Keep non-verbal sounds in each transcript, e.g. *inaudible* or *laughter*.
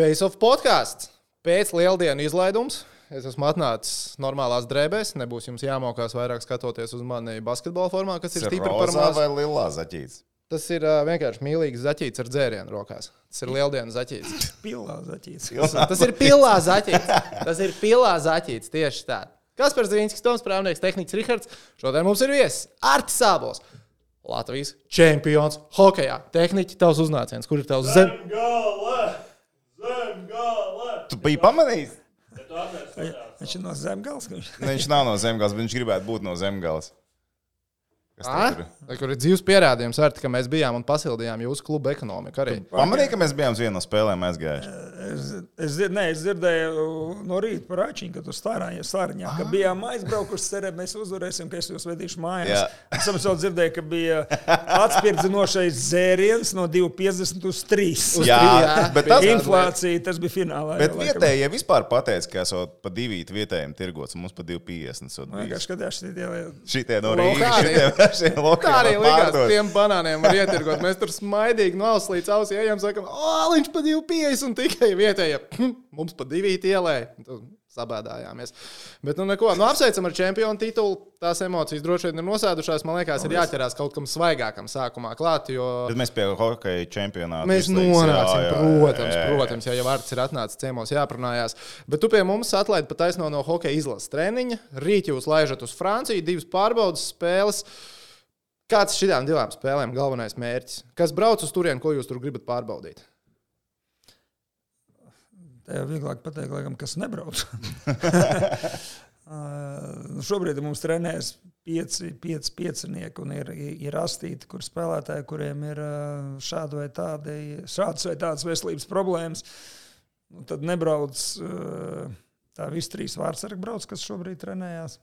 Face of podkāsts. Pēc lieldienu izlaidums. Es esmu atnācis normālās drēbēs. Nebūs jums jāmokās vairāk skatoties uz mani basketbola formā, kas ir stipri par mazu. vai lilā zaķīts? Tas ir uh, vienkārši mīlīgs zaķīts ar dzērienu rokās. Tas ir lieldienu *laughs* zaķīts. Pilā zaķīts. Tas ir pilā zaķīts. Tas ir pilā zaķīts tieši tā. Kas par Zīnskis, Toms Prāvnieks, tehniks Rihards. Šodien mums ir viesis Artis Sābols. Latvijas čempions hokejā. Tehniķi, tavs uznāciens. Kur ir tavs zem? Zemgale! Tu biji pamanījis? Viņš ir no zemgals. ka Viņš... Ne, viņš nav no zemgales, bet viņš gribētu būt no zemgales. Kas Ā? tev tur? Ir dzīves pierādījums, Arti, ka mēs bijām un pasildījām jūsu kluba ekonomiku arī. Pamanīji, ka mēs bijām uz vienu no spēlēm aizgājuši. Es, es, nē, es dzirdēju no rīta par Ačiņu, ka tur stārāja sārņā, ka bijām aizbraukuši, cerēju, mēs uzvarēsim, ka es jūs vedīšu mājās. Jā. Es vēl dzirdēju, ka bija atspirdzinošais dzēriens no 2,50 uz 3. Uz Jā, trīs, jā. bet tas, Inflācija, tas bija finālā. bet jau, vietējie vispār pateica, ka esot pa divīt vietējiem tirgots, un mums pa 2,50. esot bijis. Vienkārši skatījās šitie tie Šitie no. Rīgas, šitie, šitie Tā lokāli arī likās, tiem banāniem var *laughs* ietirgot. Mēs tur smaidīgi no auss līdz ausī ejam, sakam, o, viņš pa 2,50 un tikai vietējie. hm, Mums pa 2 ielē. Sabēdājāmies. Bet, nu, neko. Nu, apsveicam ar čempionu titulu. Tās emocijas droši vien ir nosēdušās. Man liekas, ir jāķerās kaut kam svaigākam sākumā klāt. Jo... Bet mēs pie hokeja čempionāta. Mēs jā, protams, jā, jā. protams, ja jau vārds ir atnācis ciemos, jāprunājās. Bet tu pie mums atlaidi pat taisno no hokeja izlases treniņa. Rīt jūs laižat uz Franciju, divas pārbaudas spēles. Kāds šīm divām spēlēm galvenais mērķis? Kas brauc uz turieni, ko jūs tur gribat pārbaudīt? Tā jau vieglāk pateikt, laikam, kas nebrauc. Uh, *laughs* *laughs* Šobrīd mums trenējas pieci, pieci piecinieki, un ir, ir astīti, kur spēlētāji, kuriem ir uh, šāda vai tāda, šādas vai tādas veselības problēmas. Nu, tad nebrauc uh, tā visi trīs vārdsargi, brauc, kas šobrīd trenējās.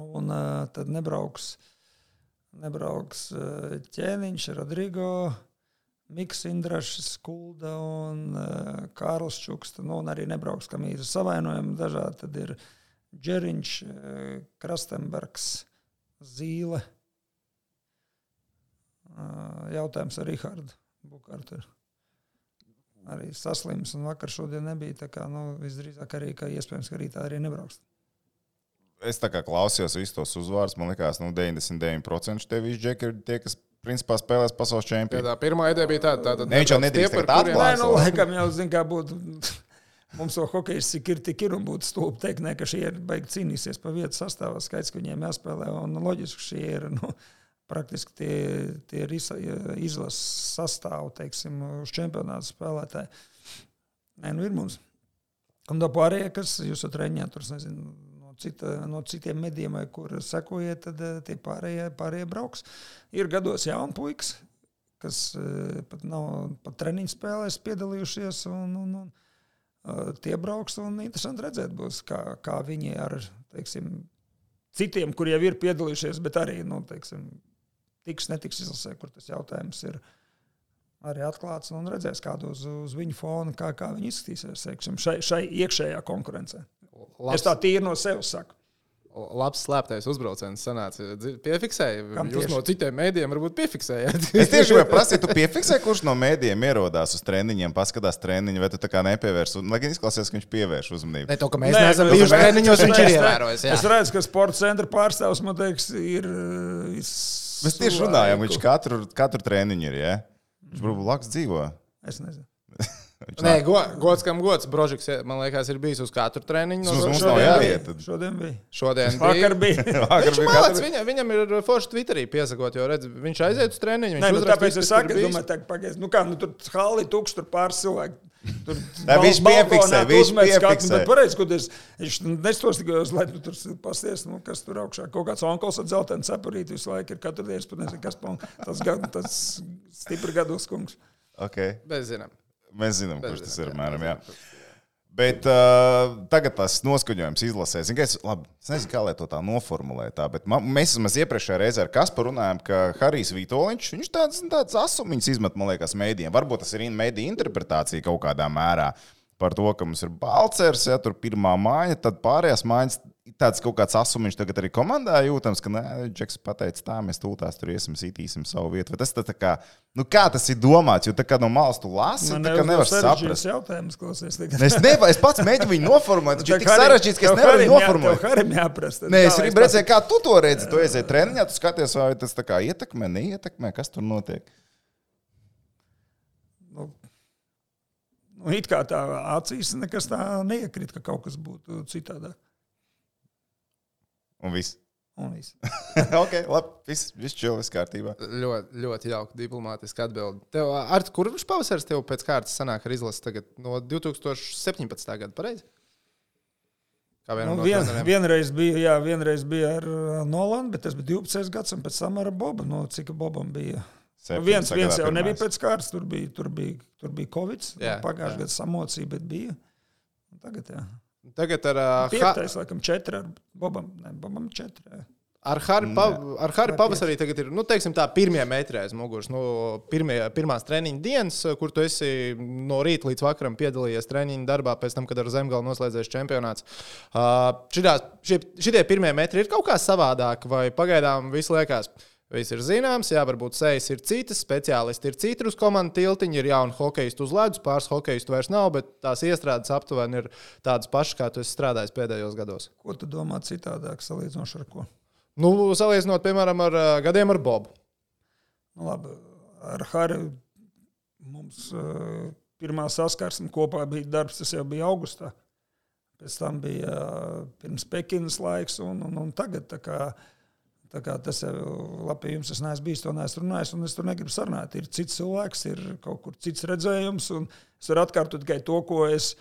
Un uh, tad nebrauks, nebrauks ķēniņš, Rodrigo. Mikls Indrašs, Kulda un uh, Kārls Čukste. Nu, un arī nebrauks, kam ir savainojumi dažādi. Tad ir Džeriņš, uh, Krastenbergs, Zīle. Uh, jautājums ar Rihardu Bukārtu. Arī saslims, un vakar šodien nebija. Tā kā, nu, visdrīzāk arī, ka iespējams, ka rītā arī nebrauks. Es tā kā klausījos visus tos uzvārdus, man liekas, nu, 99% tie visi džeki ir tie, kas principā spēlēs pasaules čempionu. tā pirmā ideja bija tāda, Ne, viņš jau nedrīkst tagad Nē, atklāt. nu, laikam jau zina, kā būtu. *laughs* Mums jau hokeja ir, tik ir un būtu stulbi teikt, ne, ka šie ir beigti cīnīsies par vietu sastāvā. Skaidrs, ka viņiem jāspēlē. Un loģiski, ka šie ir nu, praktiski tie, tie ir izla- izlases sastāvā, teiksim, uz čempionāta spēlētāji. Nē, nu ir mums. Un tā pārējie, kas jūs reņģā, tur nezinu. Cita, no citiem medijiem, kur sekojiet, tad eh, tie pārējie, pārējie brauks. Ir gados jauni puikas, kas eh, pat nav pat treniņu spēlēs piedalījušies. Un, un, un, eh, tie brauks un interesanti redzēt, būs, kā, kā viņi ar teiksim, citiem, kuriem jau ir piedalījušies, bet arī nu, teiksim, tiks, netiks izlasē, kur tas jautājums ir. Arī atklāts un redzēs, kādu uz, uz viņu fona, kā, kā viņi izskatīsies teiksim, šai, šai iekšējā konkurencē. Labs, Es tā tīri no sevis saku. labs slēptais uzbrauciens. Sanāca. Piefiksēja. Jūs no citiem mēdījiem varbūt piefiksējāt. Es tieši gribēju prasīt, tu piefiksē, kurš no mēdījiem ierodās uz treniņiem, paskatās treniņu, vai tu tā kā nepievērš, uz- lai gan izklausās, ka viņš pievērš uzmanību. Ne to, ka mēs Nē, neesam bijuši treniņos, viņš ir es- ievērojis. Es redzu, ka sporta centra pārstāvs man teiks, ir. Mēs Mēs tieši runājam, viņš katru, katru treniņu ir, ja? Viņš varbūt blakus dzīvo. Es nezinu. Viņš Nē, go, gods kam gods. Brožiks, man liekas, ir bijis uz katru treniņu. No mums šodien nav bija. jāiet. Šodien bija. Šodien Vakar bija. bija. *laughs* Vakar Viņš, bija malac, katru- viņa, viņam ir forši Twitterī piesakot, jo redz, viņš aiziet uz treniņu. Viņš Nē, nu, tāpēc es saku, es domāju, tā pagaidi. Nu, kā, nu, tur hāli tukšs, tur pāris cilvēki. Tur Nē, viņš bal- piefiksē, balkonā tu viņš uzmet skatu, piefiksē. Bet pareizi, ko tas viņš nestos tikai uz leju, tur pasties, nu, kas tur augšā. Kaut kāds onkls ar dzeltenu cepurīti visu laiku ir katru dienu, pat nezinu, kas tas, gad, tas stipri gados kungs. Okay. Bez zinām. Mēs zinām, kurš tas ir. Mēram, jā. Bet uh, tagad tas noskaņojums izlasē. Zin, es, labi, es nezinu, kā lai to tā noformulēt. Tā, bet man, mēs esam iepriekšējā reizē ar Kasparu runājām, ka Harijs Vitoļņš, viņš tāds, tāds asumiņas izmet, man liekas, mēdījiem. Varbūt tas ir mēdīja interpretācija kaut kādā mērā par to, ka mums ir balcers, ja tur pirmā māja, tad pārējās mājas tāds kaut kāds asumiņš tagad arī komandā jūtams, ka, nē, Džeks pateica, tā mēs tūlīt tur iesim, sitīsim savu vietu. Vai tas tā, tā kā, nu kā tas ir domāts, jo tā kā no malas tu lasi, Man tā kā nevar saprast. jautājums, klausies. Es, nevar, es pats mēģinu viņu noformulēt, *laughs* viņš ir tik sarežģīts, ka es nevaru viņu noformulēt. Harim jāprast. Nē, es gribu redzēt, kā tu to redzi. Tu aizies treniņā, tu skaties, vai tas tā kā ietekmē, neietekmē, kas tur notiek. Nu, nu, it kā tā acīs nekas tā neiekrīt, ka kaut kas būtu citādāk. Un viss. Un viss. *laughs* ok, labi, viss, viss čil, viss kārtībā. Ļoti, ļoti jauka diplomātiska atbilde. Tev, ar kurš pavasaris tev pēc kārtas sanāk ar izlasi tagad no 2017. gada, pareizi? Nu, no vien, treneriem? vienreiz, bija, jā, vienreiz bija ar uh, Nolanu, bet tas bija 12 gads, un pēc tam ar Bobu. No, cik Bobam bija? Nu, viens, viens jau nebija pēc kārtas, tur bija, tur bija, tur bija Covid. Jā, Pagājušajā jā. gadā samocija, bet bija. Un Tagad, jā. Tagad ar, uh, ha, Piektais, laikam, četri ar Bobam. Ne, Bobam četri. Ar Harry, pa, pavasarī tagad ir, nu, teiksim tā, pirmie metri aiz muguras. Nu, pirmie, pirmās treniņa dienas, kur tu esi no rīta līdz vakaram piedalījies treniņa darbā, pēc tam, kad ar Zemgālu noslēdzies čempionāts. Uh, šitās, šie, šitie pirmie metri ir kaut kā savādāk, vai pagaidām viss liekas. Viss ir zināms, jā, varbūt sejas ir citas, speciālisti ir citi uz komandas tiltiņa, ir jauni hokeisti uz ledus, pāris hokeistu vairs nav, bet tās iestrādes aptuveni ir tādas pašas, kā tu esi strādājis pēdējos gados. Ko tu domā citādāk salīdzinoši ar ko? Nu, salīdzinot, piemēram, ar uh, gadiem ar Bobu. Nu, labi, ar Hariju mums uh, pirmā saskarsme kopā bija darbs, tas jau bija augustā. Pēc tam bija uh, pirms Pekinas laiks, un, un, un tagad. Kā, kā tas jau labi, jums es neesmu bijis, to neesmu runājis, un es tur negribu sarunāt. Ir cits cilvēks, ir kaut kur cits redzējums, un es varu atkārtot tikai to, ko es,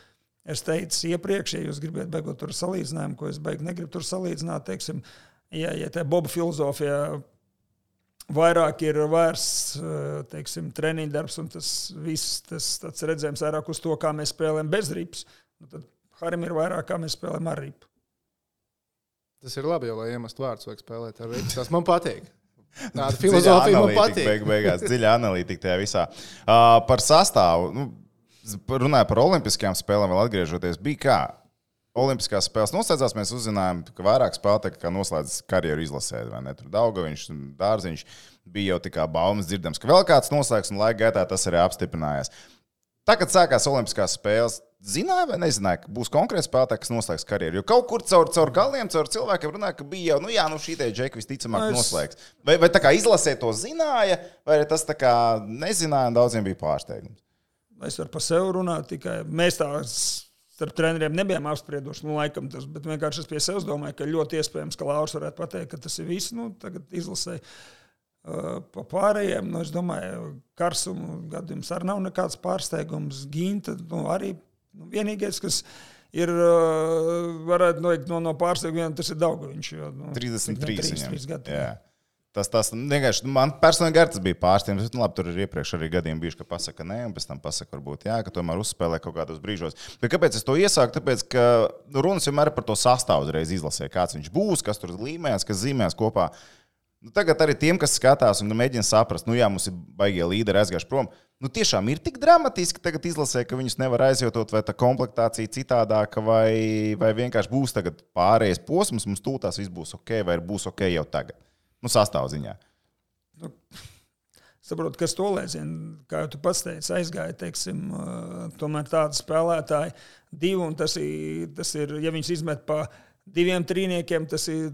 es teicu iepriekš. Ja jūs gribat beigot tur salīdzinājumu, ko es beigās negribu tur salīdzināt, teiksim, ja, ja tā Boba filozofija vairāk ir vērsts teiksim, treniņa darbs, un tas viss tas redzējums vairāk uz to, kā mēs spēlējam bez rips. Nu, tad Harim ir vairāk, kā mēs spēlējam ar ripu. Tas ir labi, jo, lai iemestu vārdus, vajag spēlēt ar rītu. Tas man patīk. Tāda *laughs* filozofija man patīk. Beig, beigās dziļa analītika tajā visā. Uh, par sastāvu. Nu, runāju par Olimpiskajām spēlēm, vēl atgriežoties. Bija kā? Olimpiskās spēles noslēdzās, mēs uzzinājām, ka vairāk spēlētāji, noslēdz karjeru izlasē, vai ne? Tur Daugaviņš, Dārziņš bija jau tā kā baumas dzirdams, ka vēl kāds noslēgs, un laika gaitā tas arī apstiprinājās. Tagad sākās Olimpiskās spēles. Zināja vai nezināja, ka būs konkrēts spēlētājs, kas noslēgs karjeru? Jo kaut kur caur, caur galiem, caur cilvēkiem runāja, ka bija jau, nu jā, nu šī te džeka visticamāk es- noslēgs. Vai, vai tā kā izlasē to zināja, vai tas tā kā nezināja, un daudziem bija pārsteigums? Es varu par sevi runāt, tikai mēs tā starp treneriem nebijām apsprieduši. Nu, laikam tas, bet vienkārši es pie sevis domāju, ka ļoti iespējams, ka Lauris varētu pateikt, ka tas ir viss. Nu, tagad izlasēju. Uh, pa pārējiem, nu, es domāju, karsumu gadījums arī nav nekāds pārsteigums. Ginta nu, arī nu, vienīgais, kas ir, uh, varētu noiet no, no pārsteigumiem, tas ir Daugaviņš. jo, Nu, 33. cik, nu, viņam. 33 gadi. Jā. Tas, tas vienkārši nu, man personīgi tas bija pārsteigums. Nu, labi, tur ir iepriekš arī gadījumi bijuši, ka pasaka nē, un pēc tam pasaka, varbūt jā, ka tomēr uzspēlē kaut kādos brīžos. Bet kāpēc es to iesāku? Tāpēc, ka nu, runas vienmēr par to sastāvu uzreiz izlasē, kāds viņš būs, kas tur līmēs, kas zīmēs kopā. Nu, tagad arī tiem, kas skatās un mēģina saprast, nu, jā, mums ir baigie līderi aizgājuši prom. Nu, tiešām ir tik dramatiski tagad izlasē, ka viņus nevar aizjūtot, vai tā komplektācija citādāka, vai, vai vienkārši būs pārējais posms, mums tūlīt viss būs ok, vai būs ok jau tagad. Nu, sastāvziņā. saprotu, kas to lēcienu, kā jau tu pats teici, aizgāja, teiksim, tomēr tādi spēlētāji, divi, un tas ir, tas ir, ja viņus izmet pa diviem trīniekiem, tas ir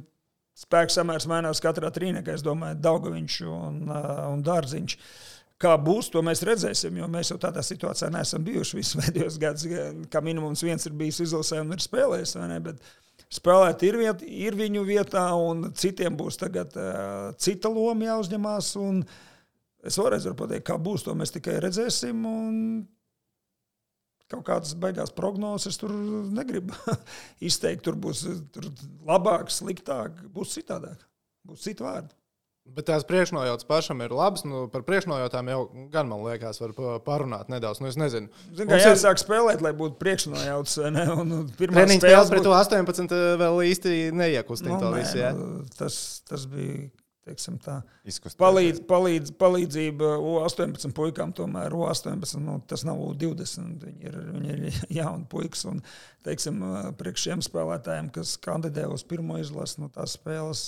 spēks samērs mainās katrā trīniekā, es domāju, Daugaviņš un, uh, un Dārziņš. Kā būs, to mēs redzēsim, jo mēs jau tādā situācijā neesam bijuši visus *laughs* pēdējos gadus. Kā minimums viens ir bijis izlasē un ir spēlējis, vai ne? Bet spēlēt ir, viet, ir viņu vietā, un citiem būs tagad uh, cita loma jāuzņemās. Un, Es vēlreiz varu pateikt, kā būs. To mēs tikai redzēsim. Kaut kādas beigās prognozes tur negribu *laughs* izteikt. Tur būs tur labāk, sliktāk, būs citādāk. Būs citi vārdi. Bet tās priekšnojautas pašam ir labas. Nu, par priekšnojautām jau gan, man liekas, var pa- parunāt nedaudz. Nu, es nezinu. Zin, kā ir- jāsāk spēlēt, lai būtu priekšnojauts. vai ne? Un, un pirmā spēle pret to 18 vēl īsti neiekustina Nu, to nē, visu. jā? nu, tas, tas bija teiksim tā. Palīdz, palīdz, palīdzība U18 puikām, tomēr U18 nu, tas nav U20. Viņi ir, viņi ir *laughs* jauni puikas. Un, teiksim, priekš šiem spēlētājiem, kas kandidē uz pirmo izlasi, nu, tās spēles,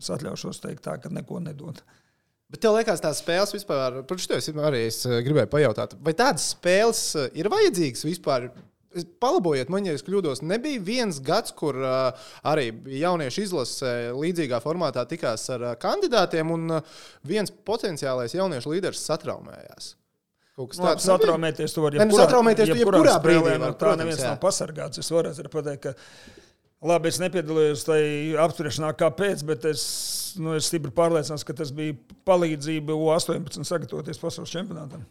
es atļaušos teikt tā, ka neko nedod. Bet tev liekas, tās spēles vispār, par šo es arī es eh, gribēju pajautāt, vai tādas spēles eh, ir vajadzīgas vispār? Palabojiet man, ja es kļūdos. Nebija viens gads, kur uh, arī jauniešu izlase līdzīgā formātā tikās ar uh, kandidātiem, un uh, viens potenciālais jauniešu līderis satraumējās. Kaut kas Nu, tāds satraumēties to var nu, satraumēties tu jebkurā brīdī var, no tā neviens jā. nav pasargāts. Es varu pateikt, ka labi, es nepiedalījos tajā apspriešanā, kāpēc, bet es, nu, es stipri pārliecināts, ka tas bija palīdzība U18 sagatavoties pasaules čempionātam.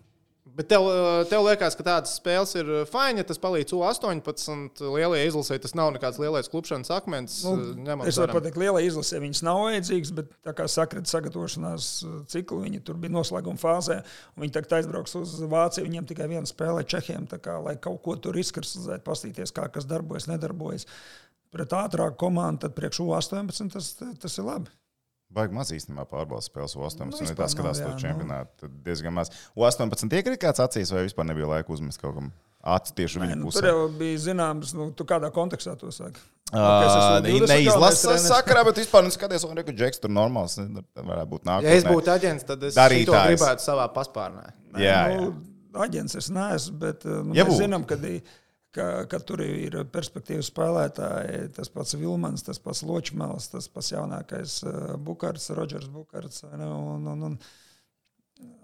Bet tev, uh, tev liekas, ka tādas spēles ir fajn, ja tas palīdz U18 lielajai izlasē. Tas nav nekāds lielais klupšanas akmens. Nu, ņemot es varu pateikt, lielai izlasē viņas nav vajadzīgas, bet tā kā sakrita sagatavošanās ciklu, viņi tur bija noslēguma fāzē. Viņi tagad aizbrauks uz Vāciju. Viņiem tikai viena spēlē Čehiem, tā kā, lai kaut ko tur izkristalizētu, paskatīties, kā kas darbojas, nedarbojas. Pret ātrāku komandu, tad priekš U18 tas, tas ir labi. Baigi maz īstenībā pārbaudas spēles U18. Nu, Nu, vispār tā skatās nav, to jā, čempionātu. tad Diezgan maz. U18 iekrīt kāds acīs, vai vispār nebija laika uzmest kaut kam acis tieši Nē, viņa nu, pusē. tur jau bija zināms, nu, tu kādā kontekstā to saki. Ā, es esmu 20 Neizlases galvenais treneris. sakarā, bet vispār neskaties, un reku džeks tur normāls. ne, Varētu būt nākamais. Ja es būtu aģents, tad es to gribētu savā paspārnē. Jā, jā. nu, aģents es neesmu, bet uh, nu, Ja ja mēs būtu. zinām, ka, i- ka, ka tur ir perspektīvas spēlētāji. Tas pats Vilmans, tas pats Ločmēls, tas pats jaunākais uh, Bukārts, Rodžers ne, Un, un, un,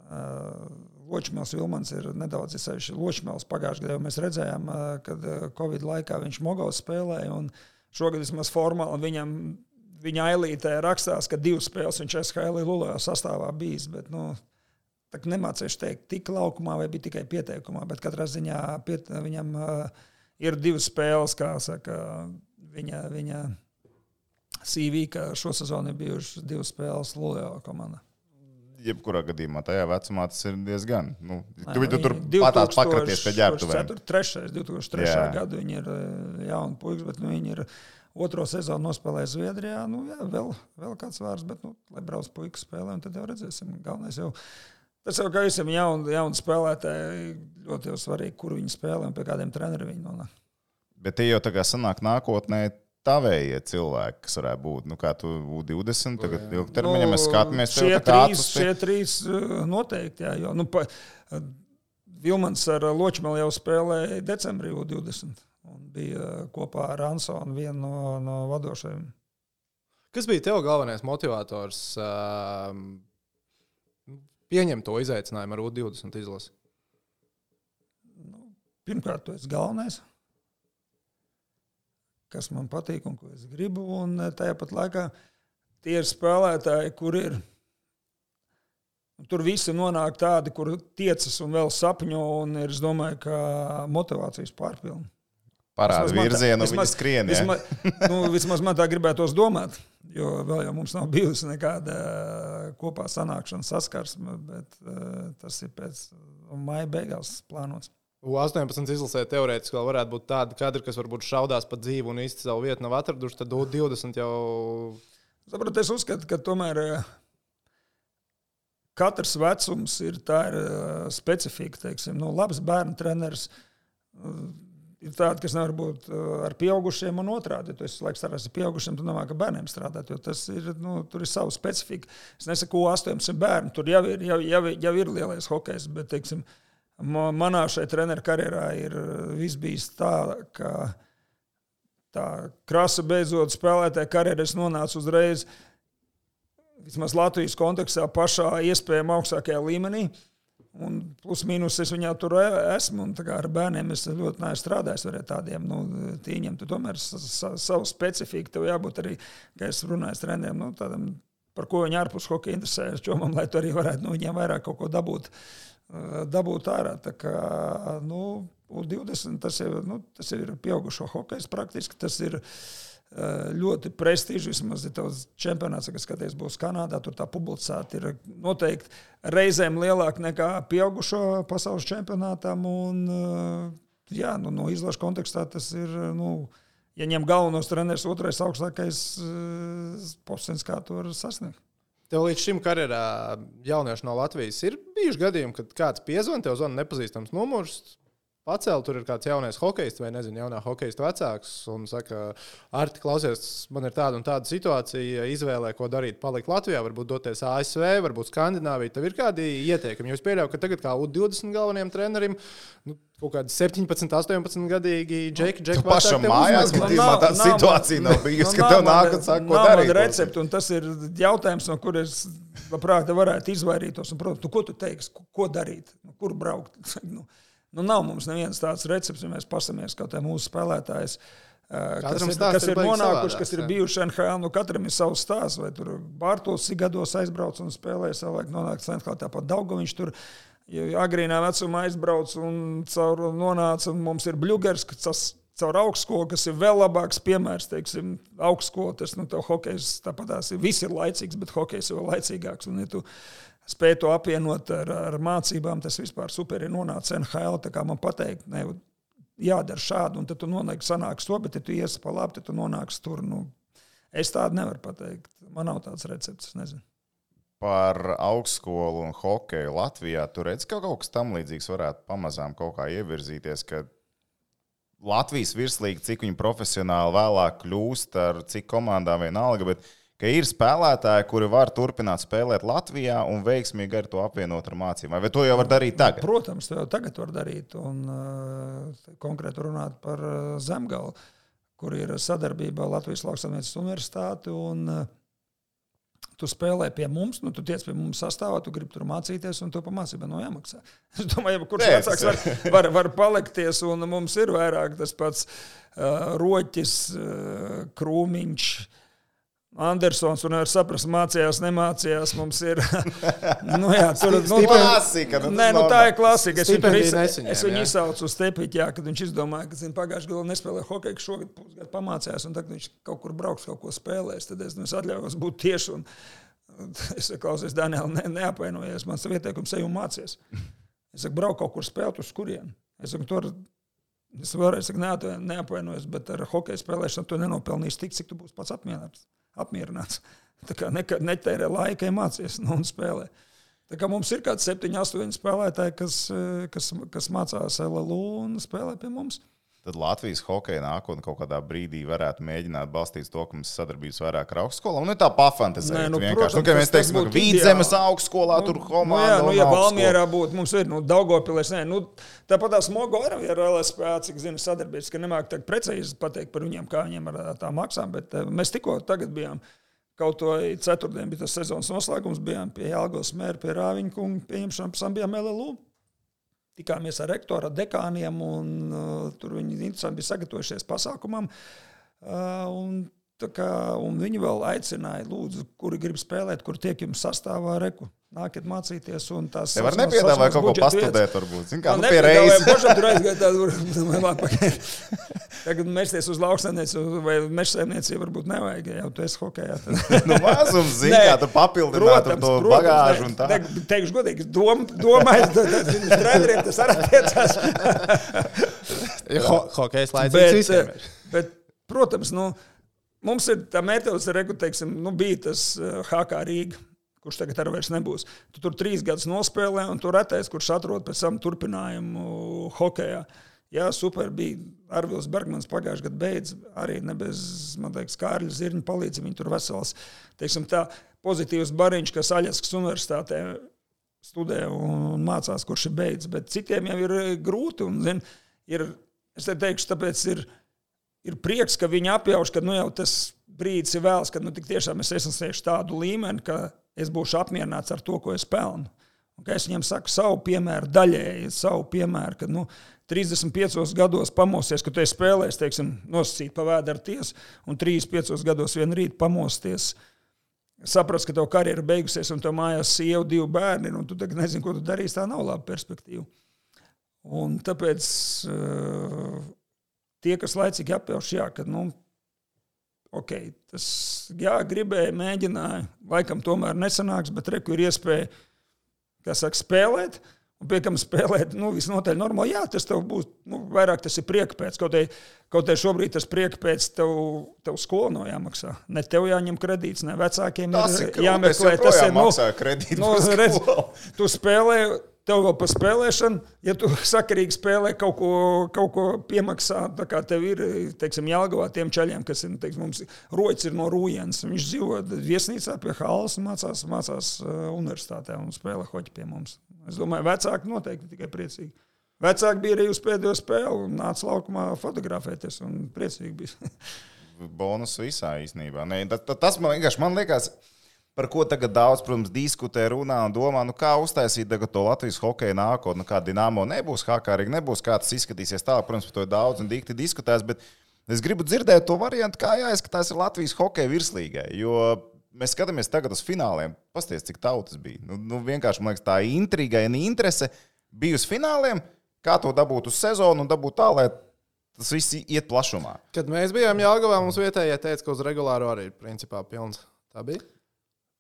uh, Ločmēls Vilmans ir nedaudz izsevišķi. Ločmēls pagājušajā gadā mēs redzējām, uh, kad Covid laikā viņš Mogos spēlēja. un Šogad vismaz formāli viņam, viņa ailītē rakstās, ka divas spēles viņš SHL Lulajā sastāvā bijis. Bet, nu, nemācīšu teikt, tik laukumā vai bija tikai pieteikumā, bet katrā ziņā piet, viņam uh, ir divas spēles, kā saka, viņa, viņa CV, ka šo sezonu ir bijušas divas spēles Lulajā komandā. Jebkurā gadījumā tajā vecumā tas ir diezgan. Nu, tu, tu tur patās pakraties pie ģērbtuvēm. 2003. 2003. Jā. gadu viņi ir eh, jauni puikas, bet nu, viņi ir otro sezonu nospēlējuši Zviedrijā. Nu, jā, vēl, vēl kāds vārds, bet, nu, lai brauc puikas spēlē, un tad jau redzēsim. Galvenais jau. Tas jau kā visam jaunam jaun spēlētājam, ļoti svarīgi, kur viņi spēlē un pie kādiem treneriem viņi nonāk. Bet tie jau tā kā sanāk nākotnē. Tavējie cilvēki, kas varētu būt, nu, kā tu U20, tagad ilgtermiņā mēs skatāmies, Nu, šie tā kā trīs, acis šie trīs uh, noteikti. Jā, jo, nu, pa, uh, Vilmans ar uh, Ločmelu jau spēlēja decembrī U20 un bija uh, kopā ar Ansonu vienu no, no vadošajiem. Kas bija tev galvenais motivators um, pieņemt to izaicinājumu ar U20 izlasi? Pirmkārt, tu esi galvenais, kas man patīk un ko es gribu. Un uh, tajā pat laikā tie ir spēlētāji, kur ir. Tur visi nonāk tādi, kur tiecas un vēl sapņo, un ir, es domāju, ka motivācijas pārpilna. Parāda Vismaz virzienu, vismaz- skrien. ja? Vismaz, nu, vismaz man tā gribētos domāt, jo vēl jau mums nav bijusi nekāda uh, kopā sanākšana, saskarsme, bet uh, tas ir pēc uh, maija beigās plānots. U18 izlasē teorētiski vēl varētu būt tādi kadri, kas varbūt šaudās pa dzīvi un īsti savu vietu nav atraduši. Tad U20 jau Sapratu, es uzskatu, ka tomēr katrs vecums ir tā ir specifika. Teiksim, nu, labs bērnu treneris. Uh, Ir tādi, kas nevar būt uh, ar pieaugušiem, un otrādi. Ja tu esi laiks strādājis ar pieaugušiem, tad nemāki ar bērniem strādāt, jo tas ir, nu, tur ir sava specifika. Es nesaku, ka 18 bērnu tur jau ir, jau, jau, jau ir lielais hokejs, bet, teiksim, ma- manā šai treneru karjerā ir uh, viss bijis tā, ka tā krasa beidzot spēlētāja karjerā es nonācu uzreiz, vismaz Latvijas kontekstā, pašā iespējamā augstākajā līmenī. Un plus mīnus es viņā tur e- esmu. Ar bērniem es ļoti neesmu strādājis ar tādiem nu, tīņiem. Tu tomēr sa, sa, savu specifiku tev jābūt arī, kā es runāju ar treneriem, nu, tādam, par ko viņi ārpus hokeja interesējas, čomam, lai tu arī varētu no viņiem vairāk kaut ko dabūt, eh, dabūt ārā. Tā kā, nu, U20 tas ir, nu, tas ir pieaugušo hokejs praktiski. Tas ir eh, ļoti prestižs. Vismaz ir tāds čempionāts, kas skaties, būs Kanādā. Tur tā publicēta ir noteikti reizēm lielāka nekā pieaugušo pasaules čempionātam. Un, eh, jā, nu, no izlaša kontekstā tas ir. Nu, ja ņem galvenos treneris, otrais augstākais posms, kā to var sasniegt. Tev līdz šim karjerā jaunieši no Latvijas ir bijuši gadījumi, kad kāds piezvanīja, tev zvana nepazīstams numurs. Pacēl, tur ir kāds jaunais hokejs vai nezinu, jaunā hokeja vecāks. Un saka, Arti, klausies, man ir tāda un tāda situācija. Izvēlē, ko darīt. Palikt Latvijā, varbūt doties ASV, varbūt Skandināvijā. Tev ir kādi ieteikumi? Jo es pieļauju, ka tagad kā U20 galvenajam trenerim. Nu, Kaut kādi 17, 18 gadīgi džeki, džeki. Tu pašam mājās, Nu, gadījumā nav- tāda nav situācija nav bijusi, nu, ka tev nāk un saka, ko darīt. Recepti, un tas ir jautājums, no kuras labprāt varētu izvairītos. Un, protams, tu, ko tu teiksi, ko, darīt, nu, kur braukt? *laughs* Nu, nu, nav mums neviens tāds recepts, ja mēs pasamies kā mūsu spēlētājs. ā, Kas ir, kas ir ir nonākuši, kas ir bijuši NHL, nu katram ir savs stāsts. Vai tur Bārtos gados aizbrauc un spēlēja savulaik nonākt Sentlā, tāpat Daugoviņš tur ja agrīnā vecumā aizbrauc un caur nonāca, un mums ir bļugers, kas tas caur augstskolu, kas ir vēl labāks piemērs, teiksim, augstskola, tas, nu, hokejs tāpat tās ir, viss ir laicīgs, bet hokejs ir vēl laicīgāks, un ja tu spēj to apvienot ar, ar mācībām, tas vispār super ir nonācis NHL, man pateikt, ne, jādara šādi, un tad tu nonāksi sanāks to, bet ja tu iesi pa labi, tad tu nonāksi tur, nu, es tādu nevaru pateikt, man nav tāds recepts, nezinu. Par augstskolu un hokeju Latvijā. Tur redz, ka kaut kas tam līdzīgs varētu pamazām kaut kā ievirzīties. Ka Latvijas virslīga, cik viņi profesionāli vēlāk kļūst ar cik komandām vienalga, bet ka ir spēlētāji, kuri var turpināt spēlēt Latvijā un veiksmīgi ar to apvienot ar mācībām. Vai to jau var darīt tagad? Protams, to jau tagad var darīt. Un, uh, konkrēti runāt par uh, Zemgalu, kur ir sadarbība Latvijas Lauksaimniecības Universitāte. Un, uh, Tu spēlē pie mums, nu, tu tiec pie mums sastāvā, tu gribi tur mācīties, un tu pamācība no jāmaksā. *laughs* Es domāju, kurš vecāks var, var, var palikties, un mums ir vairāk tas pats uh, roķis, uh, krūmiņš, Andersons, un var saprast, mācījās, nemācījās. Mums ir. *laughs* nu, jā, tur nu, Stipen- Klasika, nu, Nē, nu, tā ir klasika. Es viņu, nesaņēma, es viņu izsaucu uz tepiņu, jā, kad viņš izdomāja, ka pagājušajā gadā nespēlēja hokeju, ka šogad pusgadu pamācījās, un tagad viņš kaut kur brauks, kaut ko spēlēs. Tad es, nu, es atļaujos būt tieši. Un, *laughs* es saku, klausies, Daniel, ne, neapvainojies. Man tas ieteikums un mācies. Es saku, brauc kaut kur spēlēt, uz kurien. Es saku, tur es vēlreiz saku, neapvainojos, bet ar hokeju spēlēšanu tu nenopelnīsi tik, cik tu būsi pats apmierināts. Apmierināts. Tā kā nekad netērē laika, ja mācies nu, un spēlē. Tā kā mums ir kāds septiņi, astoņi spēlētāji, kas, eh, kas, kas mācās LLU un spēlē pie mums. Tad Latvijas hokeja nākotnē kaut kādā brīdī varētu mēģināt balstīt to, ka mums sadarbības vairāk ar augstskolām. Nu, tā pafantazēt. Nē, nu, vienkārši. protams, Nu, mēs teiksim, ka Vīdzemes augstskolā tur Nu, komanda. nu, jā, nu, ja. Valmjerā būtu, mums ir nu, Daugopilēs, nu, tāpat tās Mogo arī ir LSP, cik zinu, sadarbības, ka nemāk tā precīzi pateikt par viņiem, kā viņiem ar tā maksām, bet eh, mēs tikko tagad bijām. Kaut vai ceturtdien bija tas sezonas noslēgums, bijām pie Jālgos mēra, pie Rāviņa kunga pieņemšanas, pēc tam bijām LLU. Tikāmies ar rektoru, dekāniem, un uh, tur viņi interesanti bija sagatavojušies pasākumam. Uh, un, kā, un viņi vēl aicināja, lūdzu, kuri grib spēlēt, kur tiek jums sastāvā reku. Nāciet mācīties, un tās Te var saucamās- nepiedāvāt kaut ko pastudēt, varbūt. Zin kā, Nu, pie reizes. Pašam tur aizgāja tādu vēlāk *laughs* pakaļ. Tagad mēsties uz lauksaimniecību vai mežsaimniecību varbūt nevajag, ja jau tu esi hokejā. Tad... *laughs* Nu, mazums, zin Nē, kā, tu papildināt ar to bagāžu un tā. Ne, teikšu godīgi, dom, domāju, tad viņas treneriem tas arī attiecās. *laughs* Ho hokejs laicīgs Bet, visiem. ir. bet, protams, nu, mums ir tā metodas, ka, teiksim, nu, bija tas uh, HK Rīga. Kurš tagad arī vairs nebūs. Tu tur trīs gadus nospēlē, un tur retais, kurš atrod pēc tam turpinājumu hokeja. Jā, super bija. Arvils Bergmans pagājušajā gadā beidz arī bez, liekas, Kārļa Zirņa palīdzību. Viņi tur vesels, teiksim tā, pozitīvs bariņš, kas Aļaskas universitātē studē un mācās, kurš ir beidzis. Bet citiem jau ir eh, grūti. Un, zin, ir, es te teikšu, tāpēc ir, ir prieks, ka viņi apjauš, ka nu, jau tas brīdis ir vēls, kad nu, tiešām es sasniegšu tādu līmeni, ka es būšu apmierināts ar to, ko es pelnu. Un, es viņiem saku, savu piemēru daļēji, savu piemēru, ka nu, 35 gados pamosties, ka tu esi spēlējis, teiksim, nosacīt pavēdarties, un 35 gados vien rīt pamosties saprast, ka tev karjera beigusies, un tev mājās sieva, divi bērni, un tu tagad nezini, ko tu darīsi. Tā nav laba perspektīva. Un tāpēc uh, tie, kas laicīgi apjauš, jā, ka, nu, ok, tas, jā, gribēja, mēģināja, laikam tomēr nesanāks, bet reku ir iespēja, kā saka, spēlēt. Un pie kam spēlēt, nu, visnotaļ normāli. Jā, tas tev būs, nu, vairāk tas ir prieka pēc. Kaut arī, kaut arī šobrīd tas prieka pēc tev, tev skolu no jāmaksā. Ne tev jāņem kredīts, ne vecākiem Tas ir ir jāmeklē. Tas ir, nu, maksāju kredītu nu, par redz, skolu. tu spēlē, tev vēl par spēlēšanu, ja tu *laughs* sakarīgi spēlē kaut ko, kaut ko piemaksā, tā kā tev ir, teiksim, jāgavā tiem čaļiem, kas ir, nu, teiksim, mums roķis ir no Rūjens. Viņš dzīvo viesnīcā pie Halas mācās, mācās uh, universitātē un spēlē hoķi pie mums. Es domāju, vecāki noteikti tikai priecīgi. Vecāki bija arī uz pēdējo spēli un nāca laukumā fotografēties priecīgi bija. *laughs* bonus visā īstenībā. Nē, tas, man, vienkārši, man liekas, par ko tagad daudz, protams, diskutē, runā un domā, nu, kā uztaisīt to Latvijas hokeja nākotni, nu, kā Dienāmo nebūs, Hakārīgi nebūs, kā tas izskatīsies tālāk. Protams, par to ir daudz un dikti diskutēs, bet es gribu dzirdēt to variantu, kā jāizskatās Latvijas hokeja virslīgai. Jo mēs skatāmies tagad uz fināliem, pasties, cik tautas bija. Nu, nu, vienkārši, man liekas, tā intriga un interese bija uz fināliem, kā to dabūt uz sezonu un dabūt tā, lai tas viss iet plašumā. Kad mēs bijām Jālgavā, mums vietējie teica, ka uz regulāru arī ir principā pilns. Tā bija.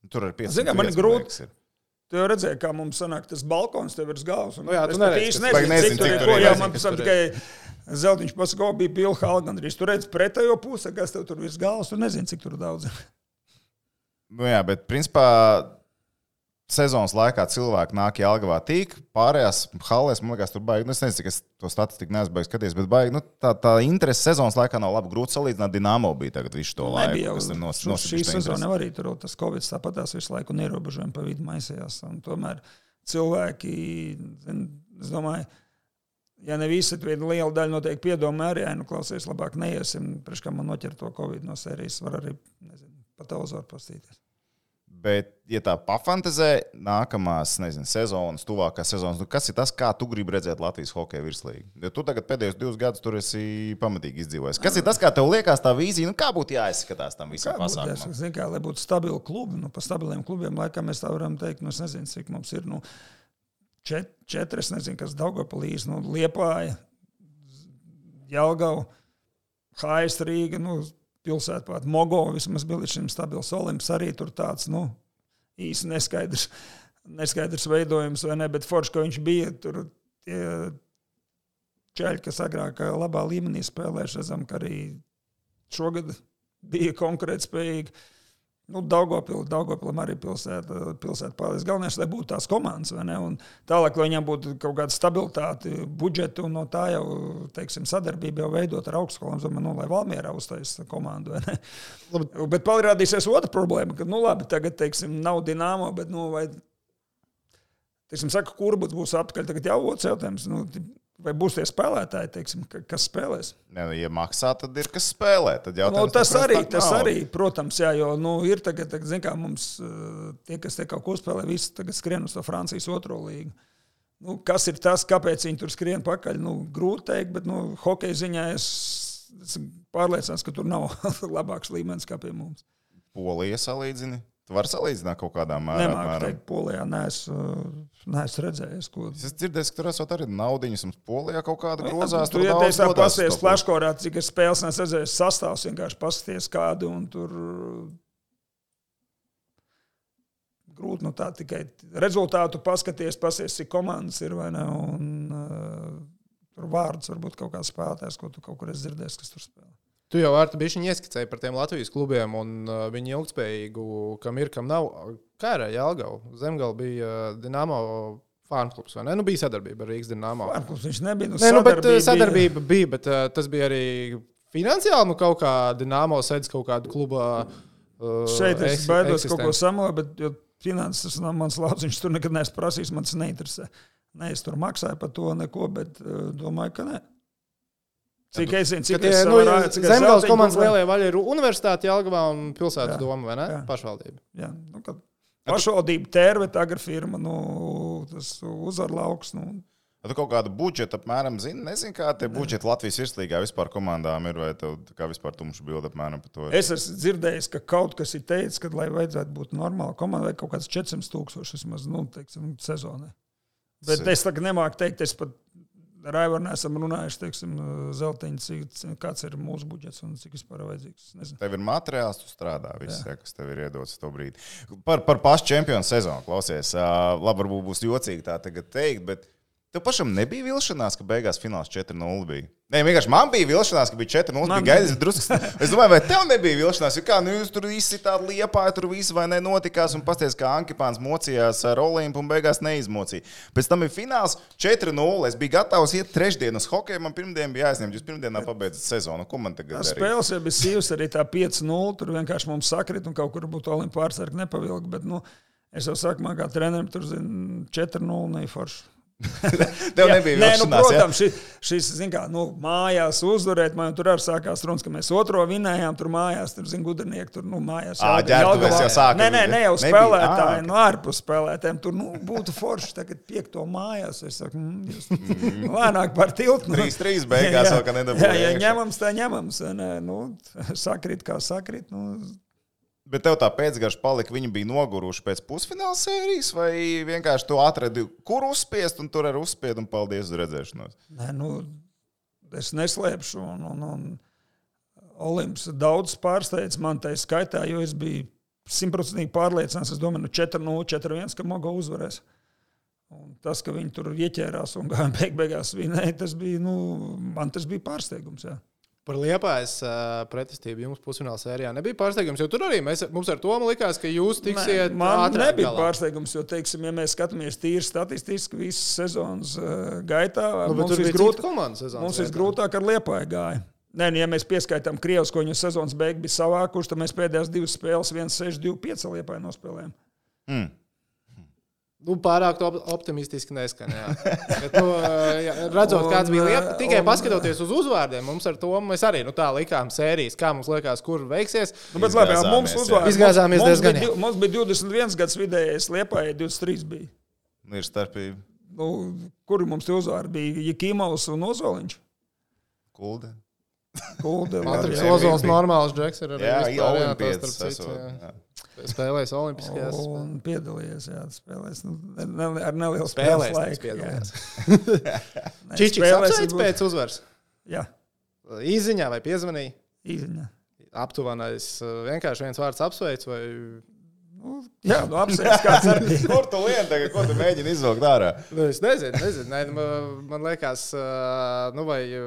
Tur ir pieci. Zini, man ir grūti. Tu jau redzēji, kā mums sanāk tas balkons tev virs galvas. Nu jā, tu es pat neredzi, īsti kas- nezinu, Nezinu, cik tur ir. ko, Jā, man pēc tam tikai Zeltiņš pats ko bija Bill Hall gandrīz. Tur redz pretējo pusi, kas tev tur virs galvas. Tu nezini, cik tur daudz. ir. Nu, jā, bet principā sezonas laikā cilvēki nāk Jālgavā tīk, pārējās halēs, man liekas, tur baigi. Nu, es nezinu, cik es to statistiku neesmu skatījies, bet baigi. Nu, tā, tā interese sezonas laikā nav labi. Grūti salīdzināt, Dinamo bija tagad visu to laiku. Nebija jau kas ir nos- nosacījis šī sezona, arī tur tas Covid tāpat tās visu laiku un ierobežojumi pa vidu maisījās. Un tomēr cilvēki, es domāju, ja ne visi, tad liela daļa noteikti piedomā arī, ja nu klausies, labāk neiesim, priekš kā man noķer to Covid no sērijas, var arī, nezinu, pa televizoru pastīties. Bet, ja tā pafantazē, nākamās nezinu, sezonas, tuvākās sezonas, nu, kas ir tas, kā tu gribi redzēt Latvijas hokeja virslīgu? Jo tu tagad pēdējos divus gadus tur esi pamatīgi izdzīvojis. Kas ir tas, kā tev liekas, tā vīzija, nu, kā būtu jāizskatās tam visam Kā pasākumam? es zinu, kā, lai būtu stabili klubi, nu, pa stabiliem klubiem, laikam mēs tā varam teikt, nu, es nezinu, cik mums ir, nu, čet, četri, es nezinu, kas Daugavpilīs, nu, Liepāja, Jelgava, Haist Rīga, nu, pilsēta pat Mogo, vismaz bija līdz šim stabils Olimps, arī tur tāds, nu, īsti neskaidrs, neskaidrs veidojums, vai ne, bet forši, ka viņš bija tur tie čeļi, kas agrāk labā līmenī spēlējuši, redzam, ka arī šogad bija konkurētspējīgi. Nu, Daugopil, Daugopilam arī pilsēta, pilsēta palīdz. Galvenais, lai būtu tās komandas, vai ne? Un tālāk, lai viņam būtu kaut kāda stabilitāte, budžeta, un no tā jau, teiksim, sadarbība jau veidot ar augstskolām, nu, lai Valmierā uztaisītu komandu, vai ne? Labi. *laughs* Bet parādīsies otra problēma, ka, nu, labi, tagad, teiksim, nav dināmo, bet, nu, vai, teiksim, saka, kur būs apakaļ, tagad jau otrs jautājums, nu, vai būs tie spēlētāji, teiksim, ka- kas spēlēs? Ne, nu, ja maksā, tad ir kas spēlē. Tad Nu, tas arī, tas nav. arī, protams, jā, jo nu, ir tagad, tagad zin, kā mums eh, tie, kas te kaut ko spēlē, visi tagad skrien uz to Francijas otro līgu. Nu, kas ir tas, kāpēc viņi tur skrien pakaļ? Nu, grūti pateikt, bet nu, hokeja ziņā es esmu pārliecināts, ka tur nav *laughs* labāks līmenis kā pie mums. Polija salīdzini. Tu vari salīdzināt kaut kādā mērā. Apmēram. teikt, Polijā neesmu, neesmu redzējis, ko. Es dzirdēju, ka tur esat arī naudiņas, un polijā kaut kāda Nu, grozās. Tu ieteici tā pasties flashkorā, cik ir spēles, nes redzējis sastāvs, vienkārši pasties kādu un tur grūti nu tā tikai rezultātu paskaties, pasies, cik komandas ir vai ne, un uh, tur vārdus varbūt kaut kāds spēlētājs, ko tu kaut kur esi dzirdējis, kas tur spēlē. Tu jau ar bišķiņu ieskicēji par tiem Latvijas klubiem un uh, viņu ilgspējīgu, kam ir, kam nav. Kā ar Jālgavu? Zemgala bija uh, Dinamo fanu klubs, vai ne? Nu, bija sadarbība ar Rīgas Dinamo. Vārklubs viņš nebija. Nu, Nē, nu, bet uh, sadarbība bija- bija, bet uh, tas bija arī finansiāli, nu, kaut kā Dinamo sēdz kaut kādu klubu. Uh, Šeit es baidos kaut ko samalot, bet finanses nav mans lauciņš. Tur nekad neesmu prasījis, man tas neinteresē. Nē, es tur maksāju par to neko, bet uh, domāju, ka nē. Cik es zinu, cik tie, es nu, Zemgājas komandas lielie vaļi ir universitāte Jālgavā un pilsētas Jā. doma, vai ne? Jā. Pašvaldība. Jā, nu, kad pašvaldība tērveta agrofirma, nu, tas uzvar lauks. Nu, Tu kaut kādu budžetu apmēram zini, nezinu, kā tie budžeti Latvijas virslīgā vispār komandām ir, vai tev kā vispār tumša bilde apmēram par to. ir? es esmu dzirdējis, ka kaut kas ir teicis, ka, lai vajadzētu būt normāli komandai, kaut kāds 400 tūkstoši vismaz, nu, teiksim, sezonai. Bet es tagad nemāku teikt, es pat Raivarnē esam runājuši, teiksim, zeltiņš, cik, kāds ir mūsu budžets un cik vispār vajadzīgs. Nezinu. Tev ir materiāls, tu strādā, viss, jā. kas tev ir iedots to brīdi. Par, par pašu čempionu sezonu klausies. Labi, varbūt būs jocīgi tā tagad teikt, bet tev pašam nebija vilšanās, ka beigās fināls 4-0 bija. Nē, vienkārši man bija vilšanās, ka bija 4-0. Man Bija gaidījis drusku. Es domāju, vai tev nebija vilšanās, jo kā nu, jūs tur izsitāt liepā, tur viss vai ne notikās, un pasties, kā Ankipāns mocījās ar Olimpu un beigās neizmocīja. Pēc tam ir fināls 4-0. Es biju gatavs iet trešdien uz hokeju, man pirmdien bija jāizņem, jūs pirmdienā pabeidzat sezonu. Ko man tagad darīt? spēles jau bija sīvas, arī tā 5-0. Tur vienkārši mums sakrit un kaut kur būtu olimpiskā pārsarga nepavilka. Bet, nu, es jau saku, man kā trenerim tur zin, 4-0 neforši. *laughs* Tev Jā, nebija Nē, nu, jā? protams, šis, šis zin, kā, nu, mājās uzvarēt, man tur arī sākās runas, ka mēs otro vinējām, tur mājās, tur zina, gudrinieki, tur nu, mājās. Ā, Jelgavā- ģērbtuvēs jau sāka- Nē, nē, ne jau spēlētāji, no ārpus spēlētājiem. Tur nu, būtu forši tagad piekto mājās. Es saku, mm, jūs *laughs* *laughs* lēnāk par tiltu. Nu. 3-3 beigās vēl, ka nedabūja Jā, ja ņemams, tā ņemams. Nē, nu, sakrīt, kā sakrīt. Nu, Bet tev tā pēcgarša palika, viņi bija noguruši pēc pusfināla sērijas, vai vienkārši tu atradi, kur uzspiest, un tur arī uzspied, un paldies uz redzēšanos. Nē, nu, es neslēpšu. Un, un, un Olimps daudz pārsteidz man tā skaitā, jo es biju simtprocentīgi pārliecināts. Es domāju, nu 4-0, 4-1, ka Mogo uzvarēs. Un tas, ka viņi tur ieķērās un *laughs* beig beigās vinēja, tas bija, nu, man tas bija pārsteigums. Jā. Par liepājas uh, pretestību jums pusfinālā sērijā nebija pārsteigums. Jo tur arī mēs, mums ar to likās, ka jūs tiksiet Man ātrāk nebija galā. pārsteigums, jo, teiksim, ja mēs skatāmies tīri statistiski visas sezonas uh, gaitā, Nu, mums tur bija visgrūt- grūti. Mums gaitā. visgrūtāk ar liepāju gāja. Nē, nu, ja mēs pieskaitām Krievijas, ko viņu sezonas beigās bija savākuši, tad mēs pēdējās divas spēles, 1-6, 2-5 liepāju nospēlējām. Mm. Nu, pārāk op optimistiski neskan. jā. Bet, nu, jā, redzot, Un, kāds bija liepa, tikai un- paskatoties uz uzvārdiem, mums ar to mēs arī nu, tā likām sērijas, kā mums liekas, kur veiksies. Nu, bet labi, jā, mums Izgāzāmies, jā. uzvārds. Izgāzāmies mums, diezgan, jā. div- mums bija 21 gads vidējais, liepāja 23 bija. Ir starpība. Nu, kuri mums tie uzvārdi bija? Jakimovs un Ozoliņš. Kulde, *laughs* Matriks jā, Ozols, normāls džeks ir arī Jā, vispār, jā, tas Olimpietis starp citu, jā. jā. Spēlējis Olimpiskajās. Un piedalījies, jā, spēlēs. Nu, ne, ar nelielu Spēlēs, laiku. piedalījās. *laughs* Čičiks spēlēs apsveic pēc uzvaras. Jā, Īziņā vai piezvanīja? īziņā. Aptuvenais uh, vienkārši viens vārds apsveic vai Nu, jā, nu, apsveic kāds arī. *laughs* Kur tu lien tagad, ko tu mēģini izvilkt ārā? Nu, es nezinu, nezinu. Nē, nu, man- man liekas, ā, nu, vai ā,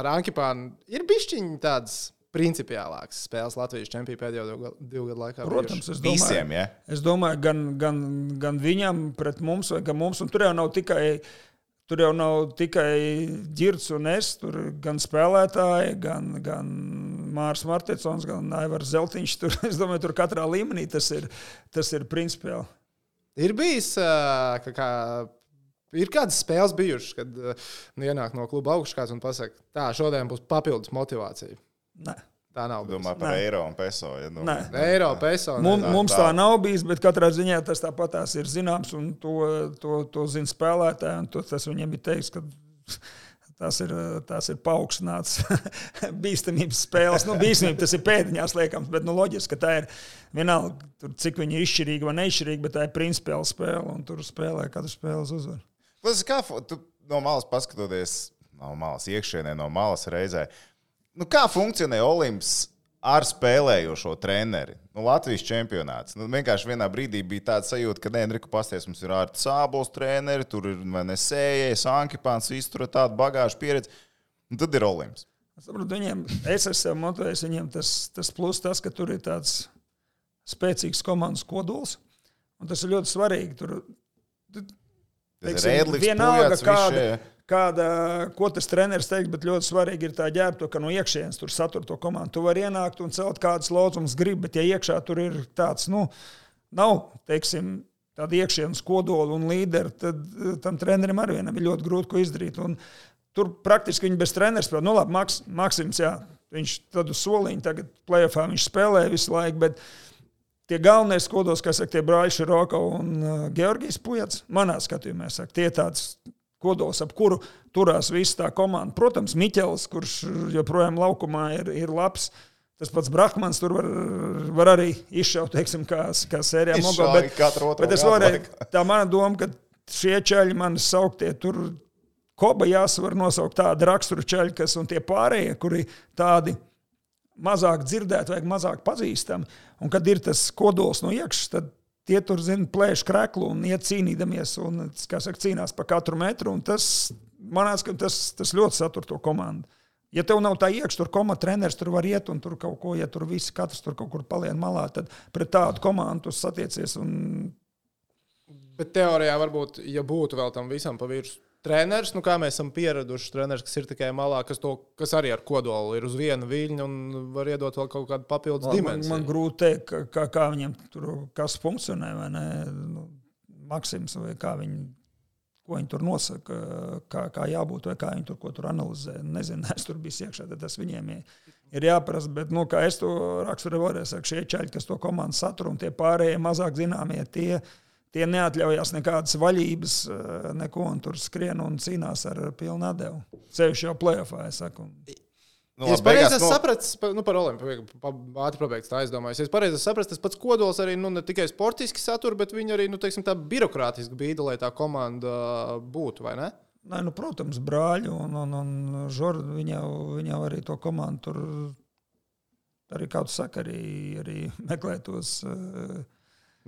ar Ankipānu ir bišķiņi tādas principiālākas spēles Latvijas čempionā pēdējo divu gadu- laikā. Protams, es domāju, Visiem, ja? Es domāju, gan, gan, gan viņam, pret mums, vai gan mums. Un tur jau nav tikai, tur jau nav tikai ģirts un es, tur gan spēlētāji, gan, gan Mārcis Martensons, gan Aivars Zeltiņš. Tur, *laughs* es domāju, tur katrā līmenī tas ir, tas ir principiāli. Ir bijis, ā, ka kā, ir kādas spēles bijušas, kad nu, ienāk no kluba augšskats un pasaka, tā, šodien būs papildus motivācija. Nē. Tā nav. Domā bijusi. par Nē. eiro un peso. Ja, nu, Nē. Eiropa, ESO. Mums, tā- mums tā. tā nav bijis, bet katrā ziņā tas tāpatās ir zināms, un to, to, to zina spēlētāji. un to- Tas viņiem ir teiks, ka tas ir, tas ir paaugstināts *laughs* bīstamības spēles. Nu, bīstamība tas ir pēdiņās liekams, bet nu, loģiski, ka tā ir vienalga, tur, cik viņi ir izšķirīgi vai neizšķirīgi, bet tā ir principiāla spēle, un tur spēlē katru spēles uzvaru. Tas kā fu- tu no malas paskatoties, no malas iekšienē, no malas reizē. Nu, kā funkcionē Olimps ar spēlējošo treneri? Nu, Latvijas čempionāts. Nu, vienkārši vienā brīdī bija tāds sajūta, ka Enriku pasties mums ir ārti sābols treneri, tur ir nesējais, Ankipāns, viss tur ir tāda bagāža pieredze. Un tad ir Olimps. Es saprotu, viņiem, es esmu motivējis, viņiem tas, tas plus tas, ka tur ir tāds spēcīgs komandas kodols, un tas ir ļoti svarīgi. Tur, Tas Teiksim, ir ēdlis, vienalga, kāda- šie- kāda, ko tas treneris teiks, bet ļoti svarīgi ir tā ģērbta, ka no iekšienes tur satur to komandu. Tu vari ienākt un celt kādas lodzumus, gribi, bet ja iekšā tur ir tāds, nu, nav, teiksim, tāda iekšienes kodola un līderi, tad eh, tam trenerim arī vienam ir ļoti grūti ko izdarīt. Un tur praktiski viņi bez treneris spēlē. Nu, labi, Maks, Maksims, jā, viņš tad uz soliņa tagad plēfā viņš spēlē visu laiku, bet Tie galvenie skodos, kas ir tie brāļi Široko un uh, Georgijas Pujats, manā skatījumā, saka, tie tāds kodols, ap kuru turās visa tā komanda. Protams, Miķels, kurš joprojām laukumā ir, ir labs. Tas pats Brahmans tur var, var arī izšaut, teiksim, kā, kā sērijā Mogo. Bet, bet es laikā. tā mana doma, ka šie čaļi manis sauktie tur Kobajas var nosaukt tādu raksturu ceļu, kas un tie pārējie, kuri tādi mazāk dzirdēti vai mazāk pazīstami. Un kad ir tas kodols no iekšas, tad tie tur zina, plēš kreklu un iet cīnīdamies un, saka, cīnās pa katru metru. Tas, man liekas, ka tas, tas ļoti satur to komandu. Ja tev nav tā iekšā, tur komanda treneris tur var iet un tur kaut ko, ja tur visi katrs tur kaut kur palien malā, tad pret tādu komandu satiecies. Un... Bet teorijā varbūt, ja būtu vēl tam visam pa virsmu treneris, nu kā mēs esam pieraduši, treneris, kas ir tikai malā, kas, to, kas arī ar kodolu ir uz viena viļņa un var iedot vēl kaut kādu papildus Man, dimensiju. man grūti teikt, ka- kā, kā viņam tur kas funkcionē, vai ne? Nu, Maksims vai kā viņi. Ko viņi tur nosaka, kā, kā jābūt, vai kā viņi tur, ko tur analizē. Nezinu, *laughs* es tur biju iekšā, tad tas viņiem ir, ir jāprasa. Bet, nu, kā es to raksturu vēlreiz saku, šie čaļi, kas to komandu satur, un tie pārējie mazāk zināmie, tie, tie neatļaujās nekādas vaļības, eh, neko, un tur skrien un cīnās ar pilnu atdevu. Sevišķi jau plēsoņā, es saku. Nu, Ja es labi, pareizi nu, sapratis, pa- nu, par Olimpiju, ātri pabeigts, tā aizdomājos. Ja es pareizi esmu sapratis, tas pats kodols arī nu, ne tikai sportiski satur, bet viņi arī, nu, teiksim, tā birokrātiski bīda, lai tā komanda būtu, vai ne? Nē, nu, protams, brāļi un, un, un Žorda. Viņa, viņa jau arī to komandu tur arī kaut kā saka, arī, arī meklē tos. eh,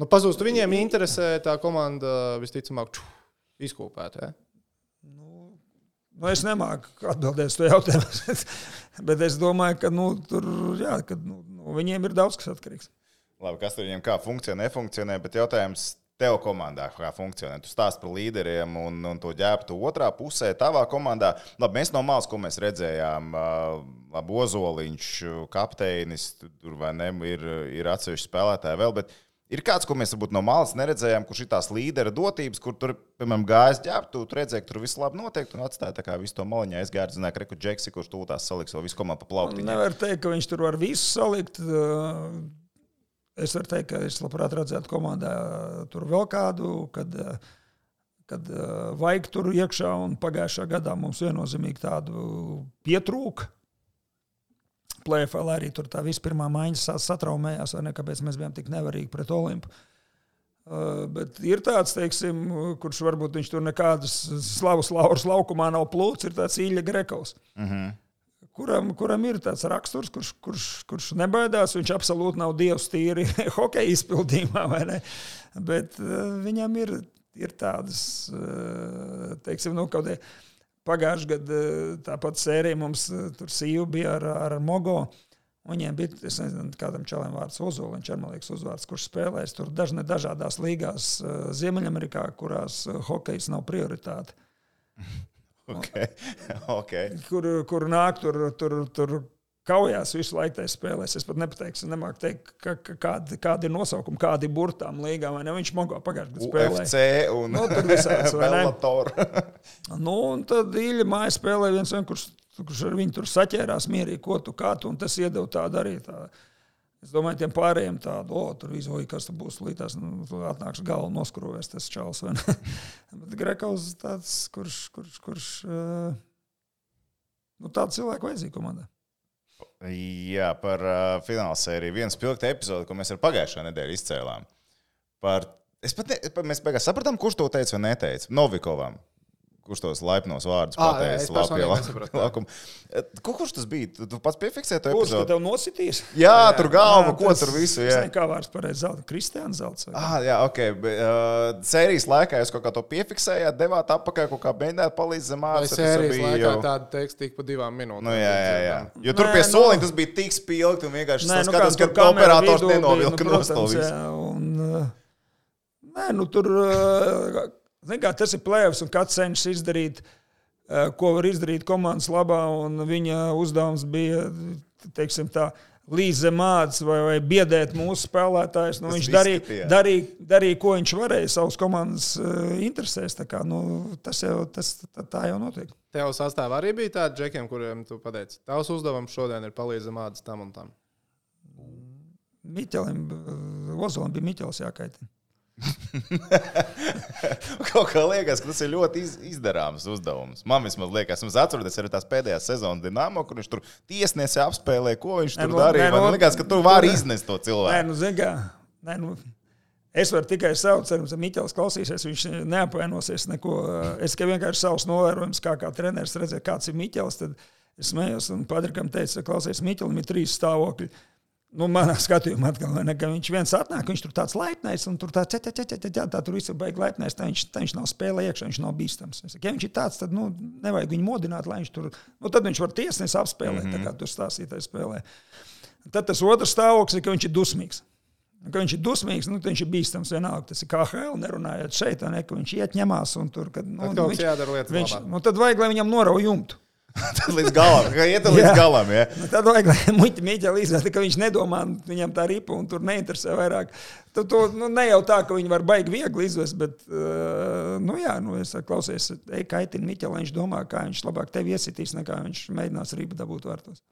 Nu, pazūst, viņiem interesē tā komanda visticamāk ču, izkopēt. Ja? Nu, nu, es nemāku atbildēt uz to jautājumu, *laughs* bet es domāju, ka nu, tur jā, ka, nu, nu, viņiem ir daudz kas atkarīgs. Labi, kas tur viņiem kā funkcionē, nefunkcionē, bet jautājums tev komandā, kā funkcionē. Tu stāst par līderiem un, un to ģērbtu otrā pusē, tavā komandā. Labi, mēs no malas, ko mēs redzējām, labi, Ozoliņš, kapteinis, tur vai ne, ir, ir atsevišķi spēlētāji vēl. Bet ir kāds, ko mēs varbūt no malas neredzējām, kurš ir tās līdera dotības, kur tur, piemēram, gājas ģērbtu, tu redzēji, ka tur viss labi notiek, un atstāja tā kā visu to maliņā aizgāja. Zināju, ka Reku Džeksi, kurš tūlīt saliks vēl visu komandu pa plauktiņu. Nevar teikt, ka viņš tur var visu salikt. eh, Es varu teikt, ka es labprāt redzētu komandā tur vēl kādu, kad, eh, kad eh, vajag tur iekšā. Un pagājušā gadā mums viennozīmīgi tādu pietrūka. Plēfēl arī tur tā vispirmā maiņa sa- satraumējās, vai ne, kāpēc mēs bijām tik nevarīgi pret Olimpu. Uh, bet ir tāds, teiksim, kurš varbūt viņš tur nekādas slavas lauras laukumā nav plūcis, ir tāds Ilja Grekovs kuram, kuram ir tāds raksturs, kurš, kurš, kurš nebaidās. Viņš absolūti nav dievs tīri *laughs* hokeja izpildījumā, vai ne? Bet uh, viņam ir, ir tādas, uh, teiksim, nu, kaut kādā pagājušajā gadā tāpat sērija mums uh, tur sīva bija ar, ar Mogo. Viņiem bija, es nezinu, kādam čalam vārds Ozoliņš, Armalīgs uzvārds, kurš spēlēs tur dažne dažādās līgās uh, Ziemeļamerikā, kurās hokejs nav prioritāte *laughs* Okay. *laughs* Okay. kur, kur nāk, tur, tur, tur kaujās visu laiku tajā spēlēs. Es pat nepateikšu, nemāku teikt, ka, ka, kādi, kādi ir nosaukumi, kādi ir burtām līgām. vai ne? Viņš mogo pagājušajā gadā spēlēja. UFC un Nu, tur visāds? Bellator. *laughs* Nu, un tad īļa māja spēlēja viens, vien, kurš, kurš ar viņu tur saķērās mierīgi, ko tu kā tu, un tas iedeva tādu arī. Tā. Es domāju, tiem pārējiem tādu, o, tur izvoja, kas tur būs līdās, nu, tur atnāks galva noskrovēs tas ne? *laughs* Bet Grekaus tāds, kurš, kurš, kurš nu, tādu cilvēku vajadzīga komandā. Jā, par uh, fināla sēriju. Viens spilgta epizode, ko mēs ar pagājušā nedēļu izcēlām. Par, es pat ne, mēs beigās sapratām, kurš to teica vai neteica. Novikovam. Kurš tos laipnos vārdus jā, laukumi. Eh, Ko, kurš tas bija? Tu, tu pats piefiksēji to Kurš epizodi? tev nositīs? Jā, tur galva, Jā, ko tas- tur visu. Jā. kā vārds pareizi zelta. Kristiāns zelts. Ah, jā, ok. Bet, uh, sērijas laikā jūs kaut kā to piefiksējāt, devāt atpakaļ, kaut kā mēģinājāt palīdzēt Vai zemākās. sērijas laikā tāda teksta tik pa divām minūtēm? Nu, jā, jā, jā. Jo tur Nē, pie nu- soliņa tas bija tik spilgti un vienkārši tas nu, skatās, kā ka operators bija, nenovilka nu, no jā, uh, Nē, nu tur kā, tas ir plēvs, un kāds cenšas izdarīt, uh, ko var izdarīt komandas labā. un Viņa uzdevums bija tā, līdz zem mātes vai, vai biedēt mūsu spēlētājus. Nu, Tas viņš darīja, skatījās. darīja, darīja, ko viņš varēja savas komandas uh, interesēs. Tā, kā, nu, tas jau, tas, tā, tā jau notiek. Tev sastāvā arī bija tādi džekiem, kuriem tu pateici, tavs uzdevums šodien ir palīdzēt mācīt tam un tam. Miķelim, uh, Ozolam bija Miķels jākaitina. *laughs* Kaut kā liekas, ka tas ir ļoti iz, izdarāms uzdevums. Man vismaz liekas, es atceros arī tās pēdējās sezonas dīnāmo, kur viņš tur tiesnesi apspēlēja, ko viņš Nē, tur nu, darīja. nē, Man nu, liekas, ka tur tur- var iznest to Nē, cilvēku. nu, zini, kā. Nē, nu, Es varu tikai savu ceru, ka Miķels klausīsies, viņš neapvainosies neko. Es tikai vienkārši savus novērojumus, kā, kā treneris redzēju, kāds ir Miķels. Tad es smējos un Padrikam teicu, klausies, Miķelim ir trīs stāvokļi. Nu, manā skatījumā, atkal, ne, ka viņš viens atnāk, viņš tur tāds laipnais, un tur tā, tā, tā, tā, tā, tā, tur viss ir baigi laipnais, tā viņš, tā viņš nav spēlē iekšā, viņš nav bīstams. Es ja viņš ir tāds, tad nu, nevajag viņu modināt, lai viņš tur, nu, tad viņš var tiesnesi apspēlēt, mm -hmm. tā kā tur stāstītāji spēlē. Tad tas otrs stāvoklis ir, ka viņš ir dusmīgs. Ka viņš ir dusmīgs, nu, viņš ir bīstams vienalga. Tas ir kā HL, nerunājot šeit, ne, ka viņš iet ņemās un tur, kad, nu, Tad kas viņš, jādara lietas viņš, labāk. nu, tad vajag, lai viņam norauj jumtu. *laughs* Tad līdz galam, kā iet līdz Jā. galam. Ja? Nu, tad vajag, lai muļķi mēģina izdarīt, ka viņš nedomā, viņam tā ripa un tur neinteresē vairāk. Tu, tu, nu, ne jau tā, ka viņi var baigi viegli izvest, bet, uh, nu jā, nu, es saku, klausies, ej, kaitini Miķeli, viņš domā, kā viņš labāk tevi iesitīs, nekā viņš mēģinās ripu dabūt vārtos.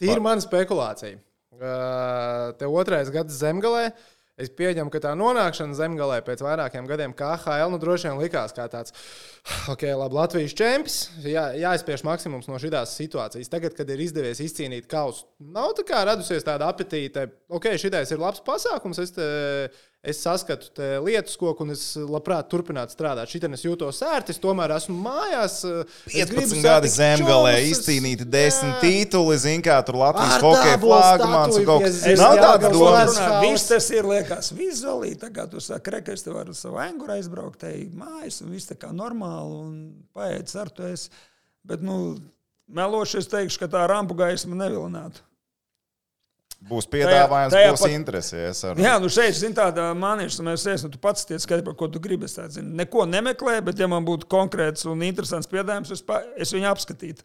Tīri mana spekulācija. Uh, Te otrais gads zemgalē. Es pieņemu, ka tā nonākšana zemgalē pēc vairākiem gadiem KHL nu, droši vien likās kā tāds, ok, labi, Latvijas čempions. Jā, jāizspiež maksimums no šīs situācijas. Tagad, kad ir izdevies izcīnīt kausu, nav tā kā radusies tāda apetīte. Ok, šitais ir labs pasākums. Es, es saskatu te lietas koku un es labprāt turpinātu strādāt. Šitien es jūtos ērti, es tomēr esmu mājās. es gribu 15 gadi satikt zemgalē čomus, es- izcīnīti 10 Jā. ttītuli, zin kā tur Latvijas hokeja flagmans un kaut kas pie Nav tāds domas. Viss tas ir liekas vizuāli. Tagad tu saki, ka es te varu savu anguru aizbraukt, ej mājas, un viss tā kā normāli, un paiet ar to es. Bet, nu, meloši es teikšu, ka tā rampu gaisma nevilinātu. Būs piedāvājums, tajā būs pat- interesi. ja, es ar- Jā, nu šeit ir tāda manīša, un es esmu, tu pats tiec skaidrs, par ko tu gribi. Es tādu neko nemeklēju, bet, ja man būtu konkrēts un interesants piedāvājums, es, pa, es viņu apskatītu.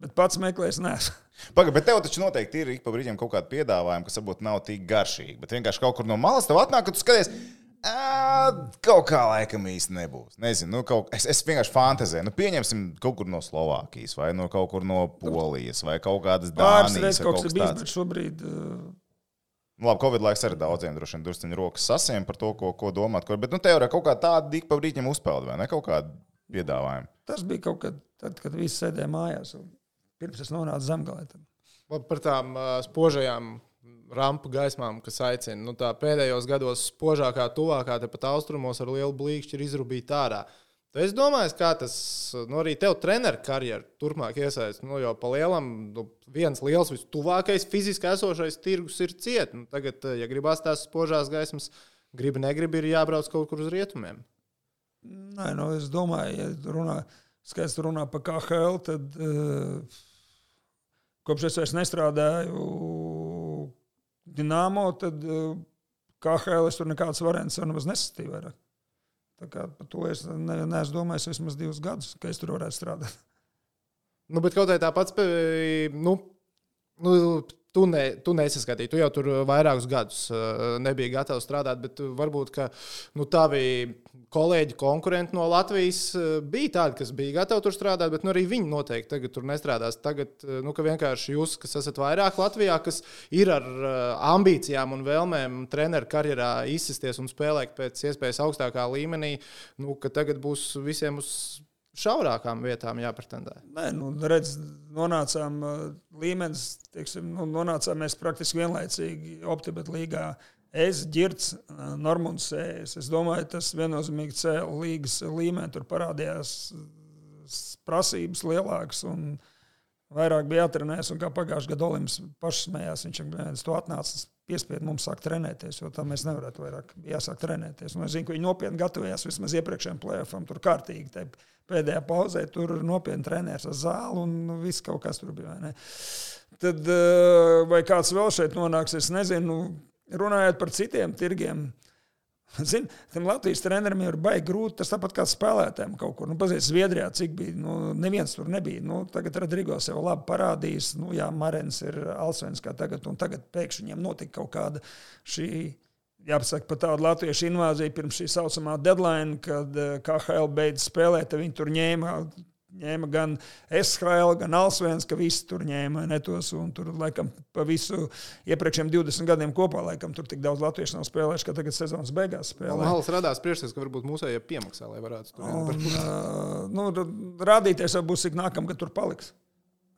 Bet pats meklējis, neesmu. *laughs* Pagaid, bet tev taču noteikti ir ik pa brīdim kaut kāda piedāvājuma, kas varbūt nav tik garšīga. Bet vienkārši kaut kur no malas tev atnāk, ka tu skaties. "Ā, Kaut kā laikam īsti nebūs. Nezinu, nu, kaut, es, es vienkārši fantāzēju. Nu, pieņemsim kaut kur no Slovākijas, vai no kaut kur no Polijas, vai kaut kādas Dānijas. vai kaut kas bijis, bet šobrīd. Uh, Nu, Labi, Covid laiks arī daudziem droši vien druskuļi rokas sasiem par to, ko, ko domāt. Ko, bet, nu, tev ir kaut kā tāda dikpa brīdim uzpeld, vai ne? Kaut kāda piedāvājuma. tas bija kaut kad, tad, kad visi sēdēja mājās. un Pirms es nonācu zemgālē. Par tām uh, spožajām rampu gaismām, kas aicina. Nu, pēdējos gados spožākā, tuvākā, tepat austrumos ar lielu blīkšķi ir izrūbīta ārā. Tu Es domāju, kā tas nu, arī tev treneru karjeru turpmāk iesaistīs. Nu, jo pa lielam nu, viens liels, vistuvākais fiziski esošais tirgus ir ciet. Nu, tagad, ja gribās tās spožās gaismas, gribi, negribi, ir jābrauc kaut kur uz rietumiem. Nē, nu, es domāju, ja runā, skaisti runā par KHL, tad uh, kopš es vairs nestrādāju Dienāmo, tad uh, KHL es tur nekādas variantus jau nemaz nesatīju vairāk. Tā kā par to es ne, neesmu domājis vismaz divus gadus, ka es tur varētu strādāt. Nu, bet kaut kā tāpat, nu, nu, tu, ne, tu nesaskatīji. Tu jau tur vairākus gadus uh, nebija gatavs strādāt, bet varbūt ka, nu, tavi kolēģi, konkurenti no Latvijas uh, bija tādi, kas bija gatavi tur strādāt, bet nu, arī viņi noteikti tagad tur nestrādās. Tagad uh, nu, vienkārši jūs, kas esat vairāk Latvijā, kas ir ar ambīcijām un vēlmēm treneru karjerā izsisties un spēlēt pēc iespējas augstākā līmenī, nu, ka tagad būs visiem uz šaurākām vietām jāpretendē. Nē, nu, redz, nonācām uh, līmenis, teiksim, nu, nonācām mēs praktiski vienlaicīgi Optibet līgā. Es, Girts, uh, Normons Sējas. Es domāju, tas viennozīmīgi cēlā līgas līmeni. Tur parādījās uh, prasības lielākas un vairāk bija jātrenēs. Un kā pagājušajā gadā Olimps pašs smējās, viņš vienkārši to atnāca. Piespiedu mums sākt trenēties, jo tā mēs nevarētu vairāk. Jāsāk trenēties. Un es zinu, ka viņi nopietni gatavojās vismaz iepriekšējiem plēsoņiem, tur kārtīgi. Te pēdējā pauzē tur nopietni trenēs ar zāli un viss kaut kas tur bija. vai? Tad, eh, vai kāds vēl šeit nonāks, es nezinu. Runājot par citiem tirgiem, *laughs* Zini, Latvijas trenerim jau ir baigi grūti. Tas tāpat kā spēlētājiem kaut kur. Nu, Paziet, Zviedrijā, cik bija. Nu, neviens tur nebija. Nu, tagad Rodrigo sev labi parādījis. Nu, jā, Marens ir Alsvens kā tagad. Un tagad pēkšņi viņam notika kaut kāda šī. Jāpasaka par tādu latviešu invāziju pirms šī saucamā deadline, kad eh, KHL beidz spēlēt. Viņi tur ņēma, ņēma gan SHL, gan Alsvens, ka visi tur ņēma netos. Un tur, laikam, pa visu iepriekšējiem 20 gadiem kopā, laikam, tur tik daudz latviešu nav spēlējuši, ka tagad sezonas beigās No spēlē. malas radās priekšstats, ka varbūt mūsējie piemaksā, lai varētu tur Un, nu, rādīties jau būs, cik nākamā gada tur paliks.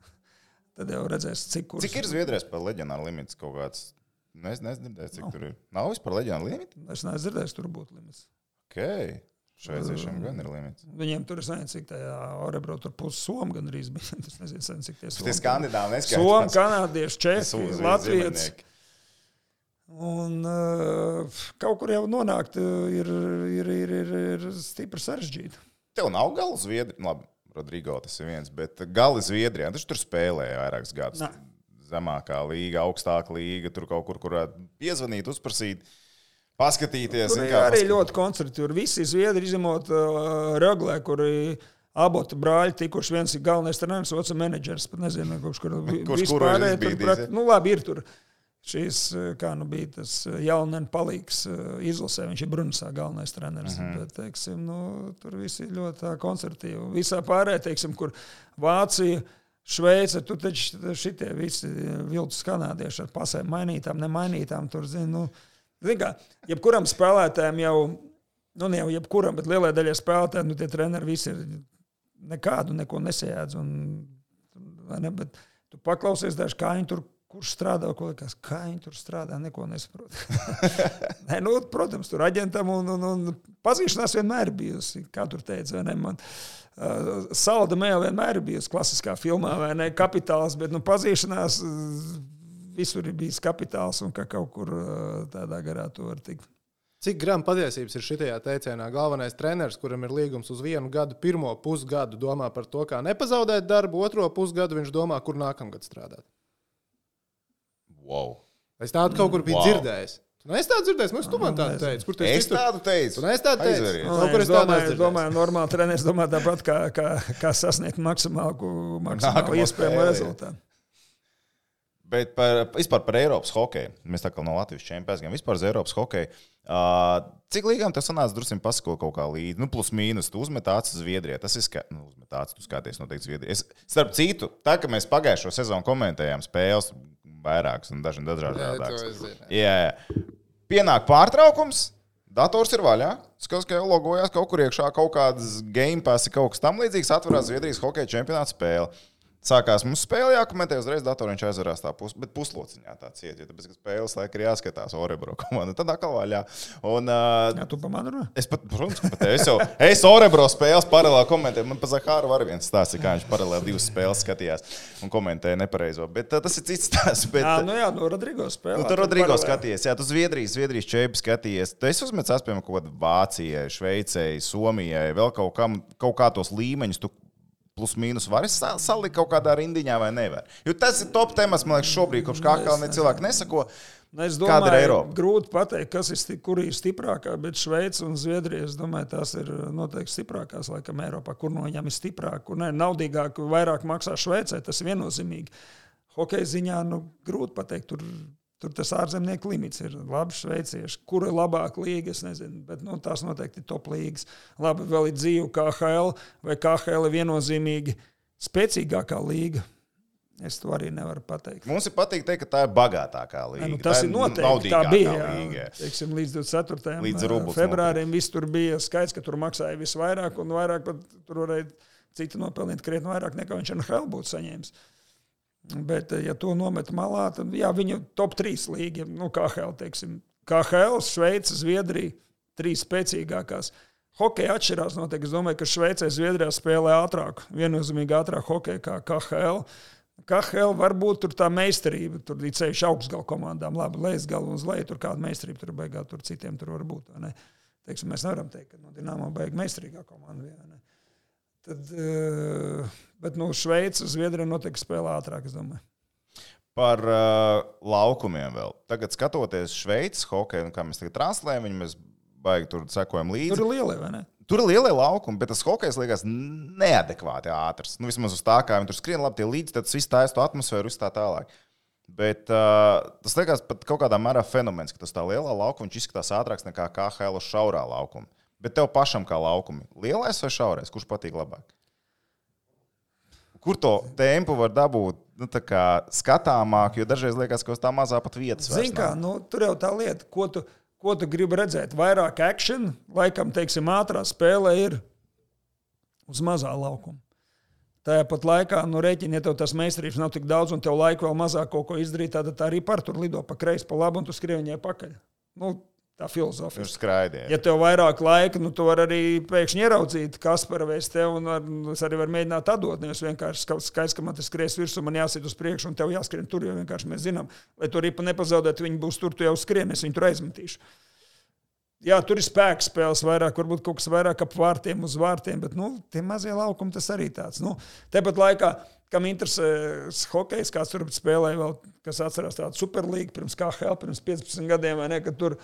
*laughs* Tad jau redzēs, cik kurš. Cik ir Zviedrijas par leģionāru limits kaut kāds? Nu, Es nezinu, cik tur ir. Nav vispār leģionāra limita. Es neesmu dzirdējis, tur būtu limits. Okay. Šveiciešiem gan ir limits. Viņiem tur ir nezinu, cik tajā Orebro tur pusi somu gan arī bija. *laughs* Es nezinu, sen, cik tie Tie skandināvi neskaidrs. kanādieši, čehi, latvieši. Un uh, kaut kur jau nonākt uh, ir, ir, ir, ir, ir stipri sarežģīti. Tev nav gala Zviedrijā. Labi, Rodrigo tas ir viens, bet gala Zviedrijā. Viņš tur spēlēja vairākus gadus. Nē. Zemākā līga, augstākā līga, tur kaut kur, kur piezvanīt, uzprasīt, paskatīties. Tur kā, arī paskat- ļoti koncerti. Visi zviedri izņemot uh, Röglē, kur aboti brāļi tikuši. viens ir galvenais treneris, otrs ir menedžers. Pat nezinu, kurš *laughs* kuru izbīdīs, Tur, ja? nu, labi, ir tur. Šīs, uh, kā nu bija tas jaunais palīgs uh, izlasē, viņš ir Brunisā galvenais treneris. Uh Mhm. -huh. Bet, teiksim, nu, tur viss ir ļoti koncertīvi. Visā pārējā, teiksim, kur Vācija. Šveice, tur taču šitie visi viltus kanādieši ar pasēm mainītām, nemainītām. Tur, zin, nu, zin kā, jebkuram spēlētājam jau, nu ne jau jebkuram, bet lielai daļai spēlētājiem, nu tie treneri visi ir nekādu neko nesajādz. Un, ne, bet tu paklausies daži, kā viņi tur, kurš strādā, ko liekas, kā viņi tur strādā, neko nesaprot. *laughs* Nē, nu, protams, tur aģentam un, un, un pazīšanās vienmēr bijusi, kā tur teica, vai ne, man. Salda mēlē vienmēr ir bijusi klasiskā filmā, vai ne? Kapitāls, bet nu, pazīšanās visur ir bijis kapitāls un ka kaut kur uh, tādā garā to var tikt. Cik gramu patiesības ir šajā teicienā? Galvenais treneris, kuram ir līgums uz vienu gadu, pirmo pusgadu domā par to, kā nepazaudēt darbu, otro pusgadu viņš domā, kur nākamgad strādāt. Wow. Es tādu kaut kur biju Wow. dzirdējis. Tu neesi tādu dzirdējis, man tu man tādu teici. Kur tu Es esi citur? tādu teicu. Tu neesi tādu teicis? Aizveries. Nu, Kaut kur es es tādu domāju, es domāju, normāli treneris domā tāpat, kā, kā, kā sasniegt maksimālu, maksimālu iespējamo rezultātu. Bet par, vispār par Eiropas hokeju. Mēs tā kā no Latvijas čempions, gan vispār uz Eiropas hokeju. Uh, cik līgām tas sanāca, drusku pasako kaut kā līdzi. Nu, plus mīnus, tu uzmet acis Zviedrijā. Tas ir skaidrs, nu, uzmet acis, tu skaties noteikti Zviedrijā. Es, starp citu, tā kā mēs pagājušo sezonu komentējām spēles vairākas un dažādi zinu. Jā, jā. Pienāk pārtraukums. Dators ir vaļā. Skatos, ka jau logojās kaut kur iekšā, kaut kādas game pass, kaut kas tam līdzīgs. Atverās Zviedrijas hokeja čempionāta spēle. Sākās mums spēle, jākomentē uzreiz datoriņš aizvarās tā pus, puslociņā tā ciet, jo tāpēc, ka spēles laika ir jāskatās Orebro komanda. Tad atkal vaļā. Un, uh, Jā, tu pamani runā? Es pat, protams, ka pat es jau es Orebro spēles paralēli komentēju. Man pa Zahāru var viens stāsts, kā viņš paralēli divas spēles skatījās un komentēja nepareizo. Bet uh, tas ir cits stāsts. Bet, Jā, nu jā, no Rodrigo spēlē. Nu, tur Rodrigo skaties, jā, tu Zviedrijas, Zviedrijas čēpi skaties. Tu esi uzmetis piemēram kaut kādā Vācijai, Šveicei, Somijai, vēl kaut, kam, kaut kā tos līmeņus. Tu Plus mīnus var sa- salikt kaut kādā rindiņā vai nevar. Jo tas ir top temats, man liekas, šobrīd, kopš kā kā cilvēki nesako. Nu, Es Kāda ir domāju, Eiropa? grūti pateikt, kas ir, sti- ir stiprākā, bet Šveice un Zviedrija, es domāju, tās ir noteikti stiprākās, laikam, Eiropā. Kur no viņām ir stiprāk, kur ne, naudīgāk, vairāk maksā Šveicē, tas ir viennozīmīgi. Hokeja ziņā, nu, grūti pateikt, tur, tur tas ārzemnieku limits ir labi šveicieši. Kur ir labāka līga, es nezinu, bet nu, tās noteikti ir top līgas. Labi, vēl ir dzīve KHL, vai KHL ir viennozīmīgi spēcīgākā līga. Es to arī nevaru pateikt. Mums ir patīk teikt, ka tā ir bagātākā līnija. Ja, nu, tas tā ir noteikti tā bija. Jā. Teiksim, līdz 24. Līdz februārim viss tur bija skaidrs, ka tur maksāja visvairāk, un vairāk tur varēja citi nopelnīt krietni vairāk nekā viņš NHL būtu saņēmis. Bet, ja to nomet malā, tad jā, viņu top 3 līnija, nu, KHL, teiksim, KHL, Šveice, Zviedrija, trīs spēcīgākās. Hokeja atšķirās noteikti. Es domāju, ka Šveicē, Zviedrijā spēlē ātrāk, viennozīmīgi ātrāk hokeja kā KHL. KHL varbūt tur tā meistarība, tur ir ceļš augstgalu komandām, labi, lejas galu uz leju, tur kāda meistarība tur beigās, tur citiem tur var būt. Teiksim, mēs nevaram teikt, ka no Dienāmo beigas meistarīgā komanda. ne? Tad, eh, bet no Šveices, Zviedrija noteikti spēlē ātrāk, es domāju. Par uh, laukumiem vēl. Tagad skatoties Šveices hokeju, un kā mēs tagad translējam, viņu mēs baigi tur sekojam līdzi. Tur ir lielie, vai ne? Tur ir lielie laukumi, bet tas hokejs liekas neadekvāti ātrs. Nu, vismaz uz tā, kā viņi tur skrien, labi, tie līdzi, tad viss taisa to atmosfēru, viss tā tālāk. Bet uh, tas liekas pat kaut kādā mērā fenomens, ka tas tā lielā laukuma viņš izskatās ātrāks nekā KHL uz šaurā laukuma. Bet tev pašam kā laukumi, lielais vai šaurais, kurš patīk labāk? Kur to tempu var dabūt nu, tā kā skatāmāk, jo dažreiz liekas, ka uz tā mazā pat vietas vairs Zini, kā nu, tur jau tā lieta, ko tu, ko tu gribi redzēt. Vairāk akciju, laikam, teiksim, ātrā spēlē ir uz mazā laukuma. Tajā pat laikā, nu, rēķini, ja tev tas meistarības nav tik daudz, un tev laika vēl mazāk kaut ko izdarīt, tad tā arī par tur lido pa kreisi, pa labi, un tu skribi viņai pakaļ. Nu, tā filozofija. Viņš skraidīja. Ja tev vairāk laika, nu, tu vari arī pēkšņi ieraudzīt, kas par vēstu tev, un ar, nu, es arī varu mēģināt atdot. Nevis vienkārši ska- skaidrs, ka man tas skries virsū, man jāsit uz priekšu, un tev jāskrien tur, jo vienkārši mēs zinām, lai to ripu nepazaudētu, viņi būs tur, tu jau skrien, es viņu tur aizmetīšu. Jā, tur ir spēks spēles vairāk, varbūt kaut kas vairāk ap vārtiem uz vārtiem, bet nu, tie mazie laukumi tas arī tāds. Nu, Tāpat laikā, kam interesē hokejs, kāds tur spēlēja, vēl, kas atcerās tādu superlīgu pirms KHL, pirms 15 gadiem, vai ne, kad tur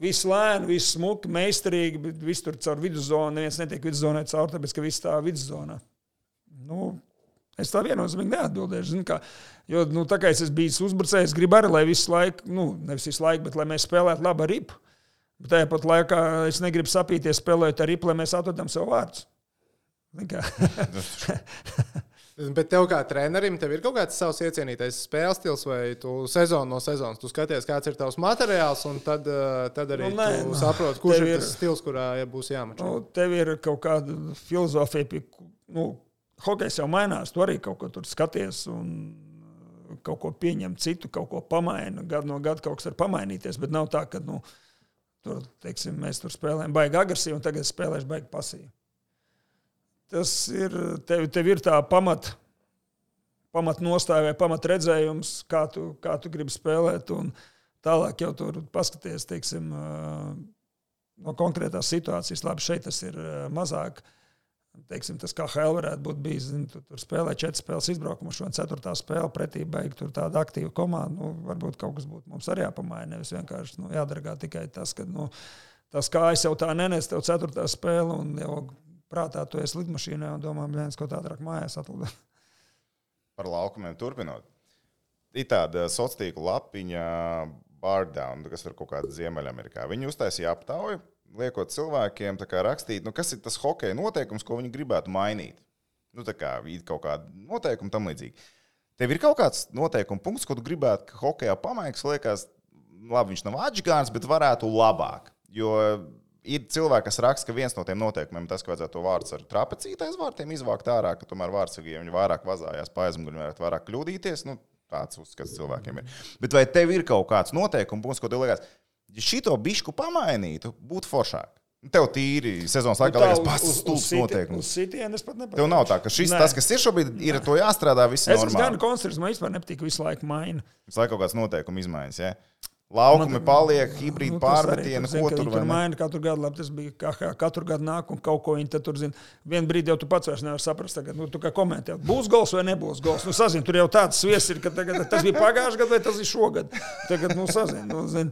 viss lēni, viss smuki, meistarīgi, bet viss tur caur viduszonu, neviens netiek viduszonai caur, tāpēc, ka viss tā viduszonā. Nu, Es tā viennozīmīgi neatbildēšu. Kā, jo, nu, tā kā es esmu bijis uzbrucējs, gribu arī, lai visu laiku, nu, nevis visu laiku, bet lai mēs spēlētu labu ripu. Bet tajā pat laikā es negribu sapīties, spēlējot ar ripu, lai mēs atrodam sev vārdus. *laughs* *laughs* Bet tev kā trenerim, tev ir kaut kāds savs iecienītais spēles stils, vai tu sezonu no sezonas tu skaties, kāds ir tavs materiāls, un tad, eh, tad arī Nu, nē, tu nu, saproti, kurš ir ir- tas stils, kurā ja būs jāmačo. nu, tev ir kaut kāda filozofija, pie, nu, hokejs jau mainās. Tu arī kaut ko tur skaties un uh, kaut ko pieņem citu, kaut ko pamaina. Gadu no gada kaut kas var pamainīties, bet nav tā, ka nu, tur, teiksim, mēs tur spēlējam baigi agresīvi un tagad spēlēsim baigi pasīvi. Tas ir, tev, tev ir tā pamata pamat nostāja vai pamat redzējums, kā tu, kā tu gribi spēlēt. Un tālāk jau tur paskaties, teiksim, no konkrētās situācijas. Labi, šeit tas ir mazāk. Teiksim, tas kā Helga varētu būt bijis. Zin, tu, tur spēlē četras spēles izbraukumā, šodien ceturtā spēle pretī beigta. Tur tāda aktīva komanda. Nu, varbūt kaut kas būtu mums arī jāpamaina. Nevis vienkārši nu, jādargā tikai tas, ka nu, tas kājas jau tā nenes tev ceturtā spēle. Un jau prātā tu esi lidmašīnā un domā, ka kaut ātrāk mājās atlidot. *laughs* Par laukumiem turpinot. Ir tāda sociāla tīkla lapiņa, Bardown, kas ir kaut kāda Ziemeļamerikā. Viņi uztaisīja aptauju, liekot cilvēkiem rakstīt, nu, kas ir tas hokeja noteikums, ko viņi gribētu mainīt. Nu, tā kā ir kaut kāda noteikuma tam līdzīga. Tev ir kaut kāds noteikuma punkts, ko tu gribētu, ka hokeja pamaiks, liekas, labi, viņš nav atžgāns, bet varētu labāk. Jo ir cilvēki, kas raksta, ka viens no tiem noteikumiem ir tas, ka vajadzētu to vārdu ar trapecītu aiz vārtiem izvākt ārā, ka tomēr vārdsargi, ja viņi vairāk vazājās pa aizmuguri, varētu vairāk kļūdīties. Nu, tāds uzskats cilvēkiem ir. Bet vai tev ir kaut kāds noteikums, punkts, ko tev liekas, ja šito bišku pamainītu, būtu foršāk? Nu, Tev tīri sezonas laikā liekas, pats stulbs noteikums. Sitienu es pat nepateikšu. Tev nav tā, ka šis, Nē. tas, kas ir šobrīd, ir ar to jāstrādā, viss ir Es esmu gan normāli. konstrukts, man vispār nepatīk visu laiku maina. Visu laiku kaut kāds noteikuma izmaiņas. Ja? Laukumi paliek, hibrīdi Nu, zini, ko tur ne? maina katru gadu. Labi, tas bija kā, katru gadu nāk un kaut ko viņi tur zina. Vienu brīdi jau tu pats vairs nevari saprast, tagad, nu, tu kā komentē, būs gols vai nebūs gols. Nu, sazin, tur jau tāds svies ir, ka tagad, tas bija pagājušajā gadā vai tas ir šogad. Tagad, nu, sazin, nu, zin.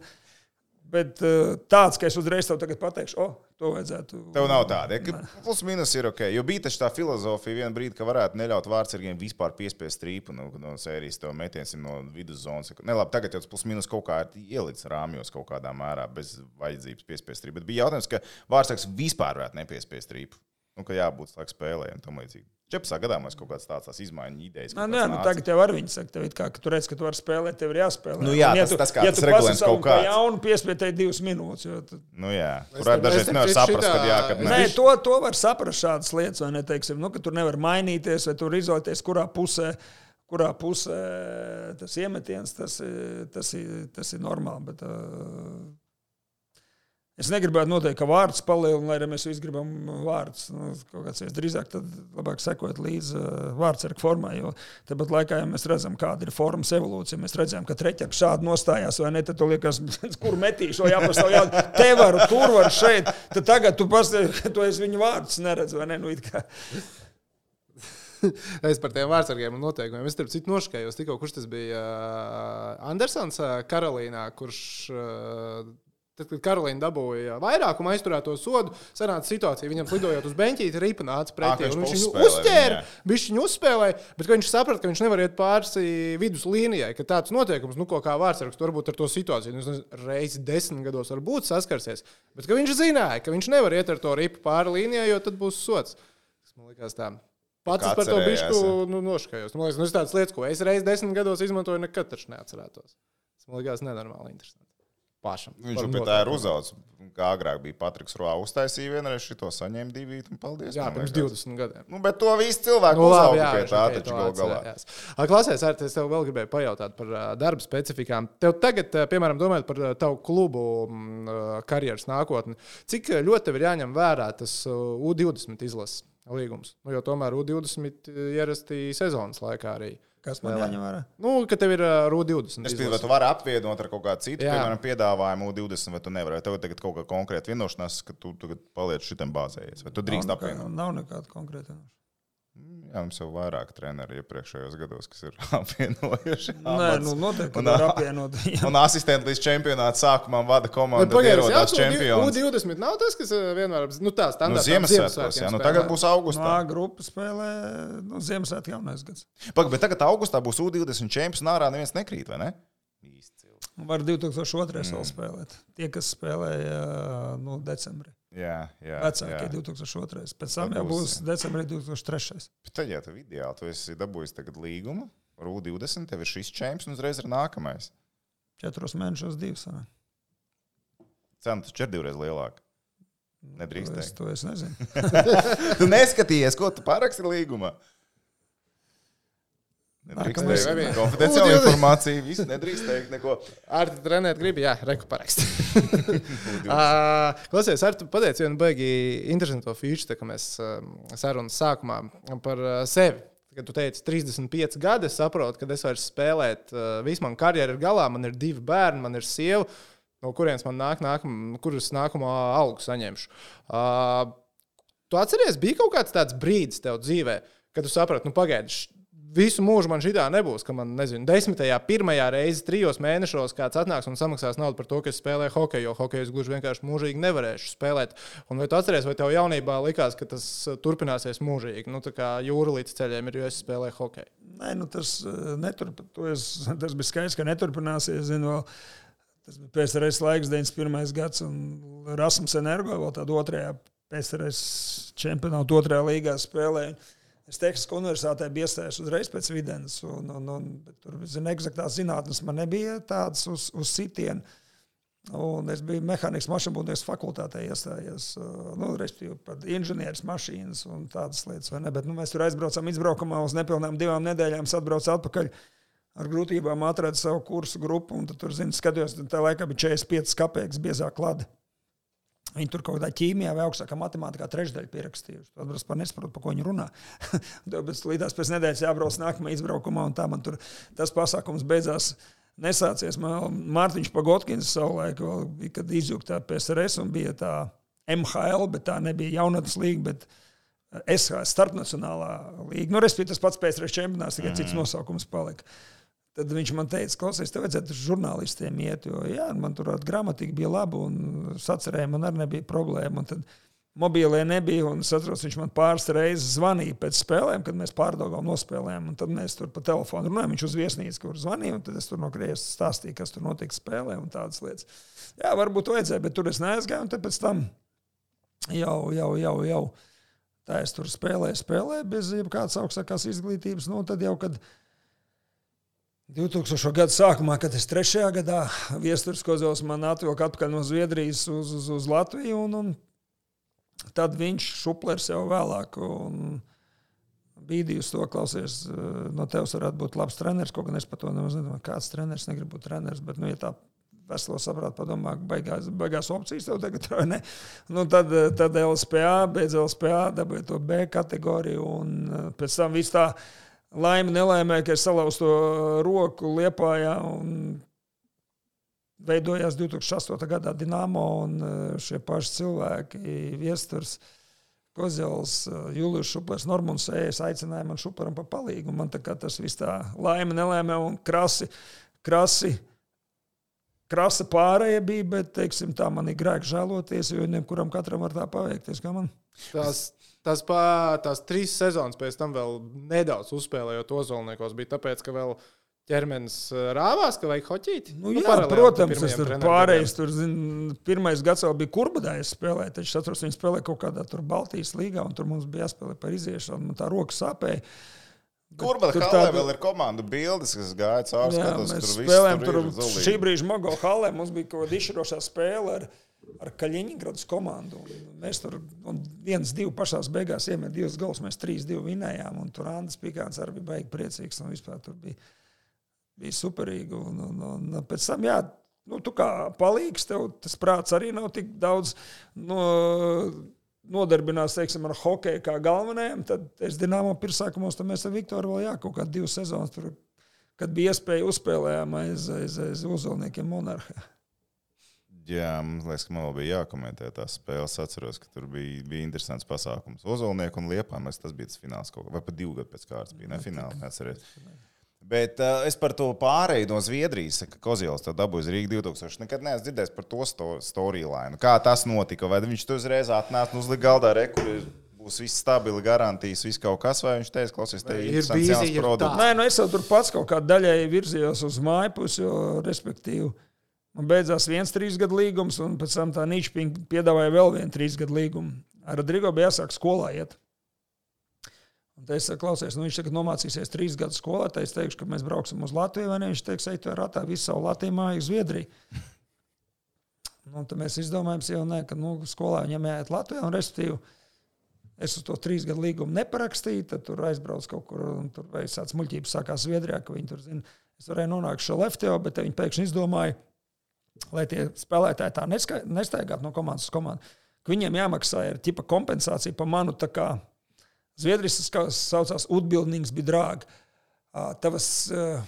Bet uh, tāds, ka es uzreiz tev pateikšu, o, oh, to vajadzētu. Tev nav tāda. Ja, plus mīnus ir ok. Jo bija taču tā filozofija vienā brīdī, ka varētu neļaut vārdsargiem vispār piespiest strīpu no, no sērijas. Tev metiens ir no viduszonas. Ne, labi, tagad jau tas plus mīnus kaut kā ir ielicis rāmjos kaut kādā mērā bez vajadzības piespiest strīpu. Bet bija jautājums, ka vārdsargs vispār varētu nepiespiest strīpu. Nu, ka jābūt laikam spēlē un tam līdzīgi. Čepsā gadījumā kaut kādas tādas izmaiņas, idejas. Nā, nē, nu, tagad jau var viņi saka, tev kā, ka tu redz, ka tu vari spēlēt, tev ir jāspēlē. Nu jā, Un, ja tas- tu, tas kā ja tas tu regulējums kaut savu pa kāds. jaunu piespietēji divas minūtes. Jo, tu, Nu, jā, tur arī dažreiz nevar saprast, šitā- kad jā, kad nē. Nē, to, to var saprast šādas lietas, vai ne? Teiksim, nu, ka tur nevar mainīties, vai tur izolēties, kurā pusē, kurā pusē tas iemetiens, tas, ir- tas, ir, tas ir normāli. Bet, uh, es negribētu noteikt, ka vārds palielina, lai arī mēs visi gribam vārdus. Nu, kāds drīzāk, tad labāk sekot līdzi uh, vārdsargu formai, jo tāpat laikā, ja mēs redzam, kāda ir formas evolūcija, mēs redzam, ka treķers šādi nostājās, vai ne, tad liekas, *laughs* kur metīšu, vai jāpastāv, jā, *laughs* te varu, tur varu, šeit, tad tagad tu pastāv, ka *laughs* tu esi viņu vārdus neredz, vai ne, nu. Es par tiem vārdsargiem un noteikumiem. Es citu noškājos. Tikko kurš tas bija uh, Andersons uh, Karolīnā, kurš. Tad, kad Karolīna dabūja vairākumu aizturēto sodu, sanāca situācija, viņam lidojot uz beņķīti, ripa nāca Ā, pretī. ka viņš viņu uzķēra, viņš viņu uzspēlēja, bet viņš saprata, ka viņš nevar iet pāri vidus līnijai, ka tāds noteikums, nu, kā vārdsargs, varbūt ar to situāciju, nu, es nezinu, reizi desmit gados varbūt saskarsies, bet viņš zināja, ka viņš nevar iet ar to ripu pāri līnijai, jo tad būs sots. Tas man liekas tā. Pats par to bišku nu, noškājos. Man liekas, nu, tas tādas lietas, ko es reiz desmit gados izmantoju, nekad taču neatcerētos. Tas man liekas nenormāli interesanti. Pašam. Viņš jau pie tā ir uzaugs. Kā agrāk bija Patriks Rā, uztaisīja vienreiz šito saņēma divi, un paldies. Jā, pirms liekas. 20 gadiem. Nu, bet to visi cilvēki Nu, labi, jā, pie tā, taču to gal galā. atcerējās. Ā, Klausies, ar es tev vēl gribēju pajautāt par darba specifikām. Tev tagad, piemēram, domājot par tavu klubu karjeras nākotni, cik ļoti tev ir jāņem vērā tas ā, U20 izlases līgums? Nu, jo tomēr U20 ierasti sezonas laikā arī. Kas man jāņem vērā? Nu, ka tev ir ā, U20 Es pieņemu, vai tu vari apvienot ar kaut kādu citu, Jā. piemēram, piedāvājumu U20, vai tu nevari. Vai tev tagad kaut kāda konkrēta vienošanās, ka tu tagad paliec šitam bāzējies, vai tu drīkst Nav nekā- apvienot? Nav nekāda konkrēta. Jā, mums jau vairāk treneri iepriekšējos gados, kas ir *laughs* apvienojuši. Nē, nu noteikti Un, apvienot. *laughs* Un asistenti līdz čempionāta sākumam vada komandu, tu čempions. U20 nav tas, kas ā, vienmēr nu, tā Nu, standarta Ziemassvētkos, jā, nu tagad būs No augustā. A grupas spēlē nu, Ziemassvētku jaunais gads. Pagaid, bet tagad augustā būs U20 čempions, un ārā neviens nekrīt, vai ne? Izcili. Var 2002. Mm. spēlēt. Tie, kas spēlēja nu, decembrī. Jā, jā. Vecākie jā. 2002. Pēc tam jau būs, decembrī 2003. Bet tad, ja tev ideāli, tu esi dabūjis tagad līgumu, ar U20, tev ir šis čempions, un uzreiz ir nākamais. Četros mēnešos divas. Cena taču ir divreiz lielāka. Nedrīkst To es, teikt. to es nezinu. *laughs* Tu neskatījies, ko tu paraksti līgumā. Nedrīkst teikt konfidenciālu informāciju. Viss nedrīkst teikt neko. Ar te trenēt gribi, jā, reku parakst. *laughs* Ā, Klausies, ar tu pateici vienu baigi interesantu feature, tā kā mēs ā, sarunas sākumā par ā, sevi. Kad tu teici, 35 gadi, es saprotu, ka es vairs spēlēt, ā, viss man karjera ir galā, man ir divi bērni, man ir sieva, no kurienes man nāk, nākam, kuras nākamo algu saņemšu. Uh, tu atceries, bija kaut kāds tāds brīdis tev dzīvē, kad tu saprati, nu pagaidi, visu mūžu man šī tā nebūs, ka man, nezinu, desmitajā, pirmajā reizē, trijos mēnešos kāds atnāks un samaksās naudu par to, ka es spēlēju hokeju, jo hokeju es gluži vienkārši mūžīgi nevarēšu spēlēt. Un vai tu atceries, vai tev jaunībā likās, ka tas uh, turpināsies mūžīgi? Nu, tā kā jūra līdz ceļiem ir, jo es spēlēju hokeju. Nē, nu, tas, eh, neturp, es, *laughs* tas bija skaidrs, ka neturpināsies. Zinu, vēl, tas bija PSRS laiks, 91. gads, un Rasmus Energo vēl tādā otrajā PSRS čempionāta otrajā līgā spēlēja. Es Teksas universitātē biju iestājies uzreiz pēc videns, un, un, un tur zin, eksaktās zinātnes man nebija tādas uz, uz sitienu. Un es biju mehānikas mašīnbūvnieks fakultātē iestājies. uh, Nu, respektīvi, par inženieris mašīnas un tādas lietas. ne? Bet, nu, mēs tur aizbraucām izbraukumā uz nepilnām divām nedēļām. Es atbraucu atpakaļ ar grūtībām, atradu savu kursu grupu. un Tad tur, zinu, skatījos, tā laikā bija 45 kapeikas biezā klāta. Viņi tur kaut kādā ķīmijā vai augstākā matemātikā trešdaļu pierakstījuši. Tad es pat nesaprotu, par ko viņi runā. *laughs* Bet līdz pēc nedēļas jābrauc nākamajā izbraukumā, un tā man tur tas pasākums beidzās. Nesācies. Mārtiņš Pagotkins savulaik, kad izjūta tā PSRS un bija tā MHL, bet tā nebija jaunatnes līga, bet SHS starpnacionālā līga. Nu, respektīvi, tas pats PSRS čempionāts, tikai cits nosaukums palika. Tad viņš man teica, klausies, tev vajadzētu uz žurnālistiem iet, jo jā, man tur gramatika bija laba un sacerēja, man arī nebija problēma. Tad mobilē nebija, un es atceros, viņš man pāris reizes zvanīja pēc spēlēm, kad mēs pārdagām nospēlējām, un tad mēs tur pa telefonu runājām, viņš uz viesnīcu, kur zvanīja, un tad es tur no Krievijas stāstīju, kas tur notika spēlē un tādas lietas. Jā, varbūt vajadzēja, bet tur es neaizgāju, un pēc tam jau, jau, jau, jau tā es tur spēlēju, spēlēju bez jebkādas augstākās izglītības, nu tad jau, kad 2000. gada sākumā, kad es trešajā gadā viestures kozos man atvilka atpakaļ no Zviedrijas uz, uz, uz Latviju, un, un tad viņš šuplers jau vēlāk. Un, Bīdījus to klausies, eh, no tevis varētu būt labs treneris. Kaut gan es par to nedomāju, kāds treneris negrib būt treneris. Bet, nu, ja tā veselo saprātu padomā, beigās, beigās opcijas tev tagad ne? Nu, tad, eh, tad LSPA, beidz LSPA, dabūja to B kategoriju. Un eh, pēc tam viss tā laime, nelaimē, ka es salauzu to roku liepājā. Veidojās 2008. gadā Dienāmo un eh, šie paši cilvēki, viesturs. Kozels, Julius Šuplers, Normons Ejs aicināja man Šupleram pa palīgu. Man tā kā tas viss tā laime, nelēmē un krasi, krasi, krasa pārējie bija, bet, teiksim, tā man ir grēks žēloties, jo nebkuram katram var tā paveikties. Tās, tās, pā, tās trīs sezonas pēc tam vēl nedaudz uzspēlējot Ozolniekos, bija tāpēc, ka vēl ķermenis ā, rāvās, ka vajag hoķīt. Nu, jā, paralēli protams, tas tur pārējais. Tur, zin, pirmais gads vēl bija kurbadājs spēlēt, taču es atceros, viņi spēlēja kaut kādā Baltijas līgā, un tur mums bija jāspēlē par iziešanu. Man tā roka sāpēja. Kur man Tur tāda- vēl ir komanda bildes, kas gāja cauri? Skatos, mēs tur spēlējām tur tur šī brīža Mogo halē. Mums bija kaut kāda izšķirošā spēle ar, ar Kaļiņģeradas komandu. Un Mēs tur viens, divi pašās beigās iemet divus gols. Mēs trīs, divi vinējām. Un tur Andris Pikāns arī bija baigi priecīgs. Un vispār tur bija, bija superīgi. Un, un, un, un pēc tam, jā, nu, tu kā palīgs, tev tas prāts arī nav tik daudz. No, Nodarbinās teiksim, ar hokeju kā galvenajam, tad es Dienāmo pirmsākumos, tad mēs ar Viktoru vēl jā, kaut kādā divas sezonas tur kad bija iespēja uzspēlējām aiz, aiz, aiz uzvalniekiem monarhā. Jā, man liekas, ka man vēl bija jākomentē tās spēles. Es atceros, ka tur bija, bija interesants pasākums. Ozolnieku un liepā mēs tas bija tas fināls kaut kā, vai pat divu gadu pēc kārtas bija, ne fināls, neatceries. Bet uh, es par to pārēju no Zviedrijas, ka Kozils to dabūja Rīgas 2000. Nekad neesmu dzirdējis par to sto storyline. Kā tas notika? Vai viņš tur uzreiz atnāca un uzlika galdā rekursu? Būs viss stabili, garantijas, viss kaut kas, vai viņš teica, klausies, te ir ir produkts. Nē, nu es jau tur pats kaut kādā daļai virzījos uz māju pusi, jo, respektīvi, man beidzās viens trīs gadu līgums, un pēc tam tā Nīčpinga piedāvāja vēl vienu trīs gadu līgumu. Ar Rodrigo bija jāsāk skolā iet. Es saku, klausies, nu viņš tagad nomācīsies trīs gadus skolā, tad es teikšu, ka mēs brauksim uz Latviju, vai ne? Viņš teiks, ej, tu ratā visu savu Latviju māju uz Zviedriju. *laughs* Nu, tad mēs izdomājām, jau ne, ka nu, skolā viņam jāiet Latvijā, un respektīvi, es uz to trīs gadu līgumu neparakstīju, tad tur aizbraucu kaut kur, un tur vai tāds muļķības sākās Zviedrijā, ka viņi tur zina, es varēju nonākt šo Leftio, bet viņi pēkšņi izdomāja, lai tie spēlētāji tā neska- nestaigātu no komandas uz komandu, viņiem jāmaksā ir ķipa kompensācija par manu tā kā Zviedrijas saucās Udbildnings bija drāgi. Ā, Tavas uh,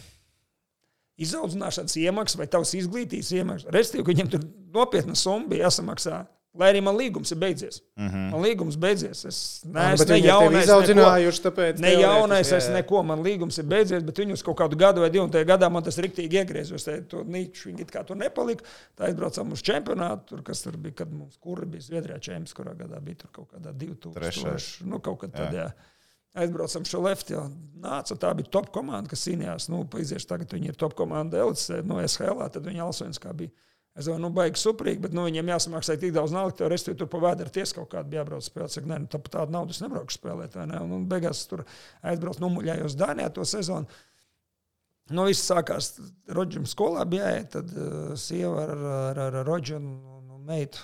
izaudzināšanas iemaksas vai tavas izglītības iemaksas. Restīvi, ka viņiem tur nopietna summa bija jāsamaksā. Lai arī man līgums ir beidzies. Mm -hmm. Man līgums beidzies. Es neesmu ne jaunais. Izaudzinājuši, tāpēc. Ne jaunais, es jā, jā. neko, man līgums ir beidzies, bet viņus kaut kādu gadu vai divu, un tajā gadā man tas riktīgi iegriezos. Tur nīču viņi it kā tur nepalika. Tā aizbraucām uz čempionātu, tur, kas tur bija, kad mums kura bija Zviedrijā čempions, kurā gadā bija tur kaut kādā 2000. Trešais. Nu, kaut kad tad, jā. Aizbraucam šo lefti, jau nāca. Tā bija top komanda, kas cīnījās. Nu, iziešu tagad viņi ir top komanda LC, no SHL, tad viņi Alsvens kā bija. Es domāju, nu, baigi suprīgi, bet nu, viņiem jāsamaksā tik daudz naudas, ka reizē tur pa vēdru tiesa kaut bija jābrauc spēlēt. Saka, nē, nu, tā, tādu naudu es nebraukšu spēlēt. Ne? Un, un beigās tur aizbraucu numuļājos Dānijā to sezonu. Nu, viss sākās Rodžam skolā, bija jāiet, tad uh, sieva ar, ar, ar, Rodžu un, un, meitu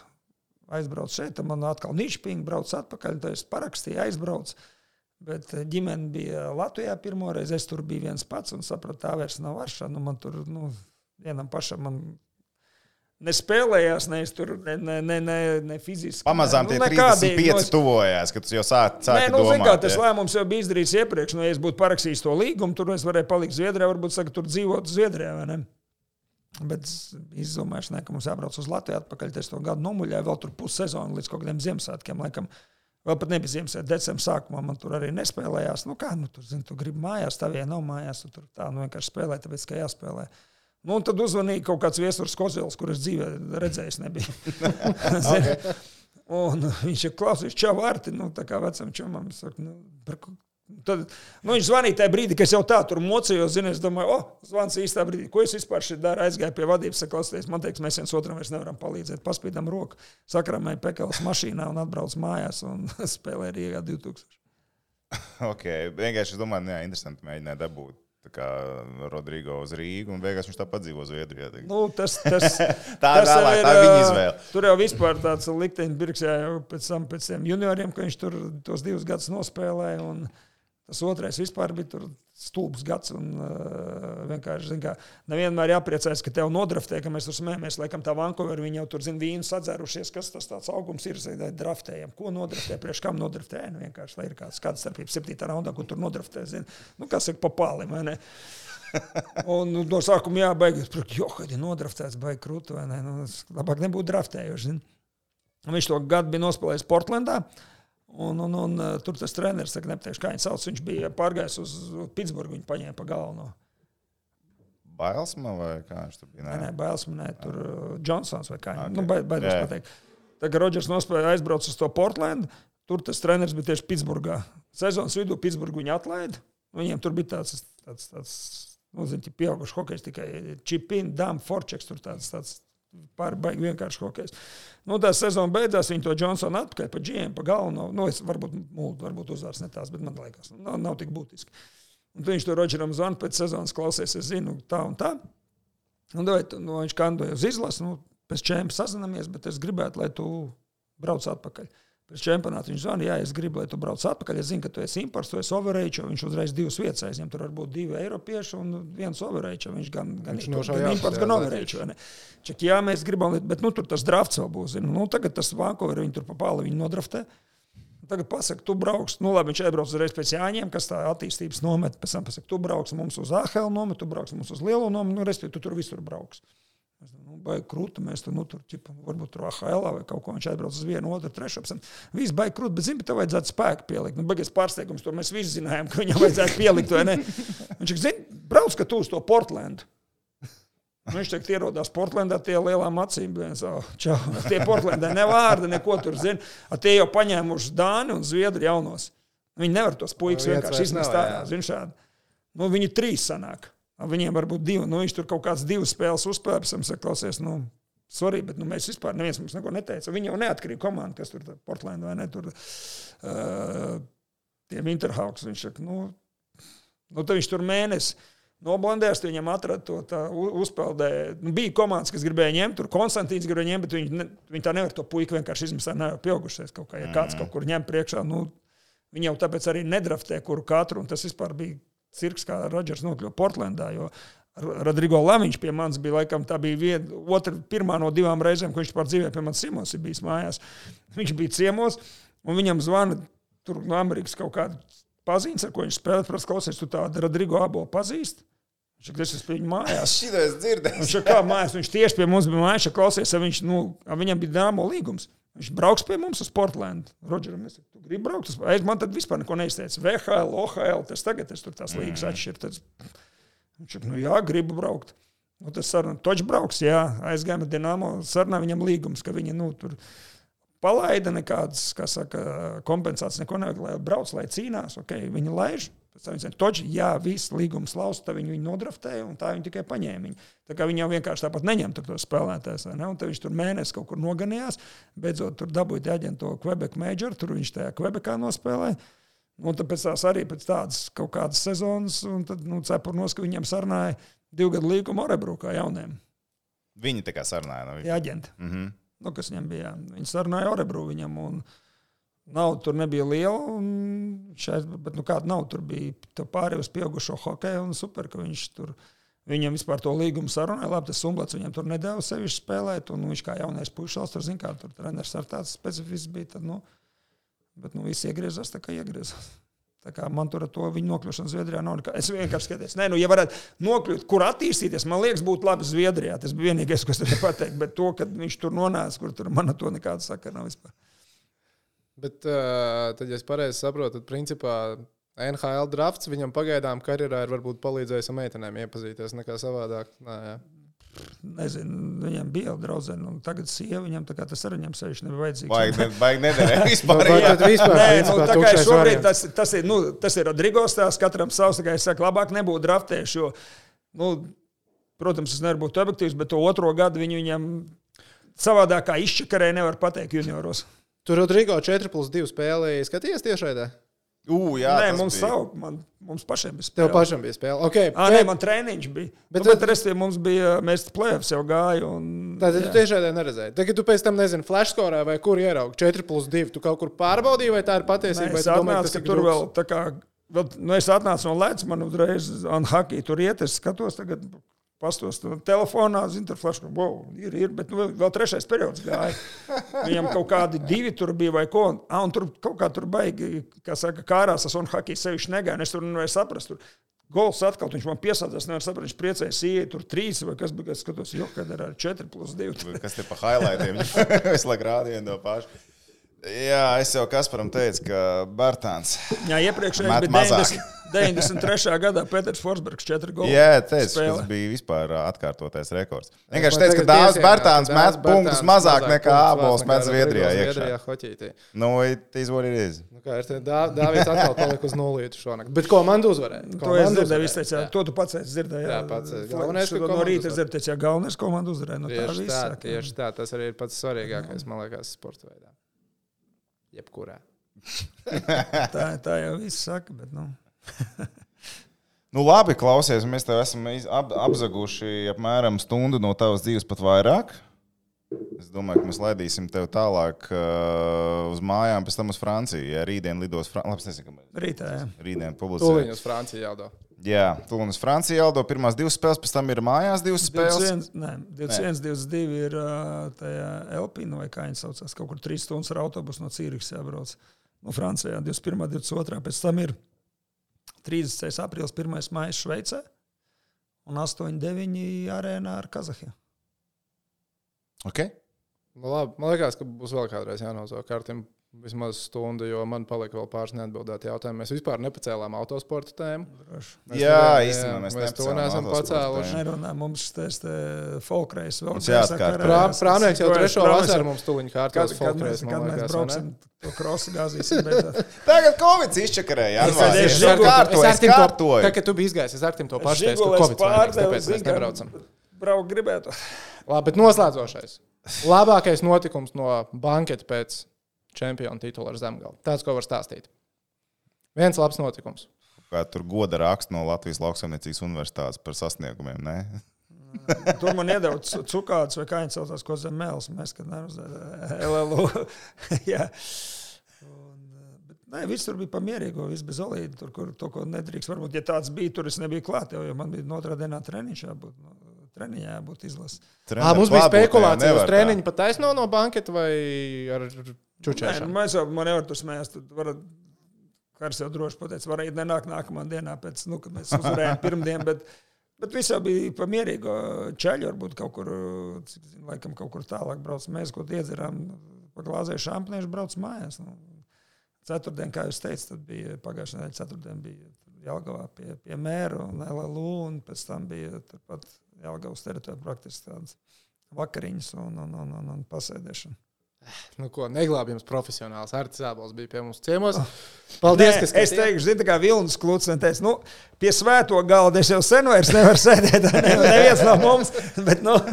aizbrauc šeit, tad man atkal nišpīgi brauc atpakaļ, tad es parakstīju, aizbraucu. Bet eh, ģimene bija Latvijā pirmo reizi, es tur biju viens pats un sapratu, tā vairs nav varšana. Nu, man tur nu, vienam pašam man ne, es tur ne, ne, ne, ne, ne fiziski. Pamazām ne, tie nu, nekādīgi, 35 nu, es- tuvojās, kad jau sāki Nē, sāki nu, zini, kā domāt. tas lēmums jau bija izdarīts iepriekš. Nu, ja es būtu parakstījis to līgumu, tur es varēju palikt Zviedrijā, varbūt saka, tur dzīvot Zviedrijā. ne? Bet izdomāju, ne, ka mums jābrauc uz Latviju atpakaļ. Es to gadu nomuļēju vēl tur pussezonu līdz kaut kādiem Ziemassvētkiem. Laikam. Vēl pat nebija Ziemassvētku decembris sākumā, man tur arī nespēlējās. Nu, kā, nu, tur, zini, tu gribi mājās, tā viena nav mājās, tu tur tā nu, vienkārši spēlē, tāpēc, ka jāspēlē. Nu, un tad uzvanīja kaut kāds viesurs Kozils, kurus dzīvē redzējis nebija. *laughs* okay. Un viņš ir klausījis, čau, Vārti, nu, tā kā vecam čomam. Saku, nu, par Tad, nu, viņš zvanīja tajā brīdī, kad es jau tā tur mocījos. Zinu, es domāju, oh, zvans īstā brīdī, ko es vispār šeit daru. Aizgāju pie vadības, saklausīties. Man teiks, mēs viens otram vairs nevaram palīdzēt. Paspīdam roku, sakramēju pekals mašīnā un atbrauc mājās un *laughs* spēlēju Rīgā 2000. Ok, vienkārši es domāju, nu jā, interesanti mēģināja dabūt. Tā kā Rodrigo uz Rīgu, un beigās viņš tāpat dzīvo Zviedrijā. Nu, tas, *laughs* tas, Tā tas vēlāk, jau tā ir, viņa izvēle. Tur jau vispār tāds likteņbirgs, jā, jau pēc tam pēc tiem junioriem, ka viņš tur tos divus gadus nospēlēja. Un tas otrais vispār bija tur stulbs gads. Un, uh, vienkārši, zin, kā, nevienmēr jāpriecājas, ka tev nodraftē, ka mēs tur smējamies, laikam tā Vankūverī viņi jau tur zina vīnu sadzērušies, kas tas tāds augums ir, zina, draftējam. Ko nodraftē, priekš kam nodraftē? Nu, vienkārši, lai ir kāds, kāda starpība septītā raundā, kur tur nodraftē, zina, nu, kas ir papālim? *laughs* Un nu, no sākuma jābaigās, jo, kad ir nodraftēts, baigi krūti, vai ne? Nu, labāk nebūtu draftējuši. zini. Un Viņš to gadu bija nospēlējis Portlandā. Un, un, un uh, tur tas treneris, saka, nepateikšu, kā viņš sauc, viņš bija pārgājis uz Pitsburgu, viņu paņēma pa galveno. Bailsma vai kā viņš tur bija? Nē, nē, bailes man nē, tur uh, Johnsons vai kā viņš. Ok. Nu, ba- baidos Jā. pateikt. Tagad Rodžers nospēlēja aizbraukt uz to Portlandu. Tur tas treneris bija tieši Pitsburgā. Sezonas vidū Pitsburgu viņu atlaida. Viņiem tur bija tāds, tāds, tāds nu, zini, pieauguši hokejs, tikai čipini, dāmas, forčeks, tur tāds, tāds pārbaigi vienkārši hokejs. Nu, tā sezona beidzās, viņi to Johnsonu atpakaļ pa džiem, pa galveno. Nu, es varbūt, mūld, varbūt uzvārds ne tās, bet man liekas, nav, nav tik būtiski. Un viņš to Rodžeram zvana pēc sezonas klausies, es zinu, tā un tā. Un vai, tu, nu, viņš kandoja uz izlasi, nu, pēc čempiona sazināmies, bet es gribētu, lai tu brauc atpakaļ. Pēc čempionāta viņš zvanīja, jā, es gribu, lai tu brauc atpakaļ. Es zinu, ka tu esi imports, tu esi overreach, viņš uzreiz divas vietas aizņem. Tur var būt divi eiropieši un viens overreach. Viņš gan, gan, Viņš nošauja gan abus, imports, jā, gan overreach. Čak, jā, mēs gribam, bet nu, tur tas drafts vēl būs. Nu, tagad tas Vankūver, viņi tur pa pāli viņi nodraftē. Tagad pasaka, tu brauks, nu labi, viņš aizbrauc uzreiz pēc Jāņiem, kas tā attīstības nomet. Pēc tam pasaka, tu brauks mums uz AHL nometu, tu brauks mums uz lielo nometu, nu, respektīvi, tu tur visur brauks. Es domāju, Nu, baigi krūti, mēs tur, nu, tur ķipa, varbūt tur AHL vai kaut ko viņš aizbrauc uz vienu, otru, trešo. Viss baigi krūti, bet, zini, tev vajadzētu spēku pielikt. Nu, baigies pārsteigums, tur mēs visi zinājām, ka viņam vajadzētu pielikt, vai ne? Viņš zini, brauc, ka tu uz to Portlandu. Nu, Viņš teikt, ierodās Portlandā, tie lielām acīm. "Oh, Čau, tie Portlandē ne vārda, neko tur zina. Tie jau paņēmuši Dāni un Zviedri jaunos. Viņi nevar tos puikas vienkārši nav, ārā. Nu, viņi trīs sanāk. Viņiem var būt divi. Nu, viņš tur kaut kādas divas spēles uzspēlēs. Viņš saka, klausies, nu, sorry, bet nu, mēs vispār neviens mums neko neteica. Viņi jau neatkarīgi komanda, kas tur Portlandā vai ne. Tur, uh, tie Winterhawks. Viņš saka, nu, nu, tad viņš tur mēnesi noblandējās, viņam atrada to tā, uzpeldē. Nu, bija komandas, kas gribēja ņemt, tur Konstantīns gribēja ņemt, bet viņi, ne, viņi tā nevar to puiku vienkārši izmest. Nav jau pieaugušies kaut kā. Ja kāds kaut kur ņem priekšā, nu, viņi jau tāpēc arī nedraftē kuru katru, un tas vispār bija cirks, kā Rodžers nokļuva Portlandā. Rodrigo Lamiņš pie manis bija laikam tā bija viena, otra, pirmā no divām reizēm, ko viņš pār dzīvē pie manis ciemos ir bijis mājās. *laughs* Viņš bija ciemos, un viņam zvana tur no Amerikas kaut kāda pazīmes, ar ko viņš spēlē. Protams, klausies, tu tādu Rodrigo Abo pazīsti. Viņš es esmu pie viņa mājās. *laughs* Šī es dzirdēju. Viņš saka, kā mājās, viņš tieši pie mums bija mājās, klausies, viņš, nu, viņam bija dāmo līgums. Viņš brauks pie mums uz Portlandu. Rodžeram, es tu gribi braukt Portlandu? Man tad vispār neko neizteica. VHL, OHL, tas tagad es tur tās līgas atšķiru. Viņš saka, nu jā, gribu braukt. Nu, tas saruna, toķis brauks, jā, aizgājām ar Dienāmo, sarunā viņam līgums, ka viņi, nu, tur palaida nekādas, kā saka, kompensācijas, neko nevajag, lai brauc, lai cīnās, ok, viņi laiž. Toķi, jā, viss līgums lausta, tad viņu nodraftēja, un tā viņi tikai paņēma viņu. Tā kā viņi jau vienkārši tāpat neņem tur to spēlētājs, vai ne? Un tad viņš tur mēnesi kaut kur noganījās, beidzot tur dabūja tie aģenti to Quebec Major, tur viņš tajā Quebecā nospēlēja. Un tāpēc tās arī pēc tādas kaut kādas sezonas, un tad, nu, cepurnos, ka viņam sarunāja divu gadu līgumu Orebrukā jauniem. Viņi tā kā sarunāja. Nu, Tie aģenti, mm -hmm. nu, kas viņam bija. Viņi sarunāja Orebru viņam, un nauda tur nebija liela, šeit, bet nu, kāda nav, tur bija pārējais pieaugušo hokeju, un super, ka viņš tur. Viņam vispār to līgumu sarunāja. Labi, tas Sunblats viņam tur nedēļa sevišķi spēlēt. Un viņš kā jaunais puisis, tur zina, kā tur treneris ar tāds specifisks bija. Tad, nu, Bet nu, viss iegriezās tā, kā iegriezās. Tā kā man tur ar to viņa nokļūšana Zviedrijā nav nekā. Es vienkārši skatos, nē, nu, ja varētu nokļūt, kur attīstīties, man liekas, būtu labi Zviedrijā. Tas bija vienīgais, ko es varēju pateikt. Bet to, ka viņš tur nonāca, kur tur man ar to nekāda sakara nav vispār. Bet uh, tad, ja es pareizi saprotu, tad principā NHL drafts viņam pagaidām karjerā ir varbūt palīdzējis ar meitenēm iepazīties nekā savādāk. Nē, jā. Nezinu, viņam bija draudzene, un tagad sieva viņam tā kā tas arī viņam sevišķi nebija vajadzīgs. Baigi, ne, baigi *laughs* nederēja vispār. Vai jā. tad vispār Nē, nu, principā tā kā šobrīd tas, tas ir, nu, tas ir Rodrigos tās, katram savs, tā kā es saku, labāk nebūtu draftējuši, jo, nu, protams, es nevaru būt objektīvs, bet to otro gadu viņu viņam savādākā izčakarē nevar pateikt junioros. Tur Rodrigo 4 plus 2 spēlēja. Skaties tiešraidē. Ū, jā, Nē, mums bija. savu, man, mums pašiem bija Tev spēle. pašam bija spēle. Okay, Ā, nē, man treniņš bija. Bet Bet, nu, bet tad- restī mums bija, mēs plēfs jau gāju. Un, Tātad tu jā. tiešraidē neredzēji. Tagad tu pēc tam nezini, flashscorā vai kur ieraugi 4 plus 2. Tu kaut kur pārbaudīji, vai tā ir patiesība. Nē, vai es tu domā, atnācu, ka tur vēl tā kā. Vēl, nu, es atnācu no Latvijas, man uzreiz un hockey tur iet. Es skatos, tagad pastos tur telefonā, zinu, tur flash, wow, ir, ir, bet nu, vēl trešais periods gāja. Viņam kaut kādi divi tur bija vai ko. Un, ah, un tur kaut kā tur baigi, kā saka, kārās tas un hockey sevišķi negāja. un Es tur nevaru saprast. Tur. Gols atkal, viņš man piesādzās, nevar saprast, viņš priecējas, iet tur trīs vai kas bija. Es skatos, jo, kad ir ar 4 plus 2. Kas te pa highlightiem? *laughs* es laiku rādīju to pašu. Jā, es jau Kasparam teicu, ka Bartāns. Jā, iepriekšējais Met bija mazāk. *laughs* 90, 93. gadā Pēters Forsbergs 4 gols. Jā, teicu, spēle. tas bija vispār atkārtotais rekords. Vienkārši teicu, ka Dārzs Bartāns met punktus mazāk nekā Ābols met Zviedrijā. Zviedrijā hoķītī. Nu, it is what it is. Nu, kā ir te Dā- Dāvids atkal palika uz nulīti šonakt. Bet komanda uzvarēja. To es dzirdēju, teica, Jā. to tu pats esi dzirdējis. Jā, pats. Galvenais, ka no komanda rīta es dzirdēju, galvenais komanda uzvarēja. No tā tieši tā. Tas arī ir pats svarīgākais, man liekas, sporta veidā. Jebkurā. *laughs* tā, tā jau viss saka, bet, nu. *laughs* Nu, labi, klausies, mēs tev esam ap, apzaguši apmēram stundu no tavas dzīves, pat vairāk. Es domāju, ka mēs laidīsim tevi tālāk uh, uz mājām, pēc tam uz Franciju. Ja rītdien lidos Franciju, nezinu, kāpēc. Rītā, jā. Rītdien Tūlīt publicēsim. uz Franciju jādo. Jā, tūlīt uz Franciju jādo pirmās divas spēles, pēc tam ir mājās divas spēles. 21, nē, 21, 22 ir tajā Elpīna vai kā viņi saucās. Kaut kur 3 stundas ar autobusu no Cīrikas jābrauc. No Francijā 21, 22. Pēc tam ir 30. aprīlis, 1. maija Šveicē un 8, 9 arēnā ar Kazahiju. Okay? Nu, labi, man liekas, ka būs vēl kādreiz jānozaug kārtim vismaz stundu, jo man palika vēl pāris neatbildēti jautājumi. Mēs vispār nepacēlām autosporta tēmu. Jā, īstenībā mēs mēs to neesam pacēluši. Nerunā, mums tas folkreis vēl. Prā- Prāmnieks jau trešo vasaru mums tuliņ Kad, kārtos kad, mēs, kad mēs brauksim, to krosu gāzīsim. Bet, *laughs* Tagad Covid izčakarēja. Es kārtoju, es kārtoju. Tā, kad tu biji izgājis, es ar tiem to pašu teicu, ka Covid vainīgs, tāpēc mēs nebraucam. Braukt gribētu. Labi, bet noslēdzošais. Labākais notikums no banketa pēc čempiona titula ar Zemgali. Tāds, ko var stāstīt. Viens labs notikums. Kā tur goda raksts no Latvijas Lauksaimniecības Universitātes par sasniegumiem. Ne? *laughs* Tur man cu- cukāts, vai kā viņi saucās, ko zem mēls. Mēs, kad nerunājām, LLU. *laughs* *laughs* Jā. Un, bet, Nē, viss tur bija pamierīgo, viss bez olīda. Tur, kur to, ko nedrīkst. Varbūt, ja tāds bija, tur es nebiju klāt, jo man bija otrā dienā treniņš jābūt. no- Treniņā jābūt izlasē. À, mums bija spekulācija, uz uz treniņu pat taisno no banketa vai ar Nē, nu, čučēšanu. mēs jau man nevaram tur smēst. Tad varat, Kārs jau droši pateica, varēja nenākt nākamā dienā, pēc, nu, kad mēs uzvarējām *laughs* pirmdien. Bet, bet viss jau bija pamierīgo ceļu, varbūt kaut kur, cik zinu, laikam, kaut kur tālāk brauc. Mēs kaut iedzerām, paglāzēju šampaniešu, brauc mājās. Nu, ceturtdien, kā jūs teicat, tad bija pagājušā nedēļa, ceturtdien bija Jālgavā pie, pie mēra un LLU, un pēc tam bija turpat Jālgavas teritorijā praktiski tādas vakariņas un, un, un, un, un pasēdēšana. Nu, ko neglābjams profesionāls Artis Zābols bija pie mums ciemos. Paldies, Nē, ka es skatījāties. teikšu, zini, tā kā Vilnis teica, nu, pie svēto galda es jau sen vairs nevaru sēdēt. Ne, neviens no mums, bet, nu, *laughs*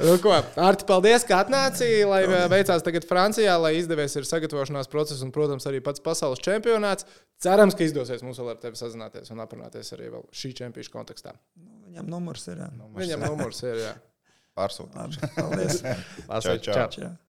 Nu, ko, Arti, paldies, ka atnāci, lai uh, veicās tagad Francijā, lai izdevies ir sagatavošanās process un, protams, arī pats pasaules čempionāts. Cerams, ka izdosies mums vēl ar tevi sazināties un aprunāties arī šī čempionāta kontekstā. viņam numurs ir. jā. Viņam numurs ir. Jā. Pārsūtīt. Labi, paldies. *laughs* Lasīt, čau. čau. Čau.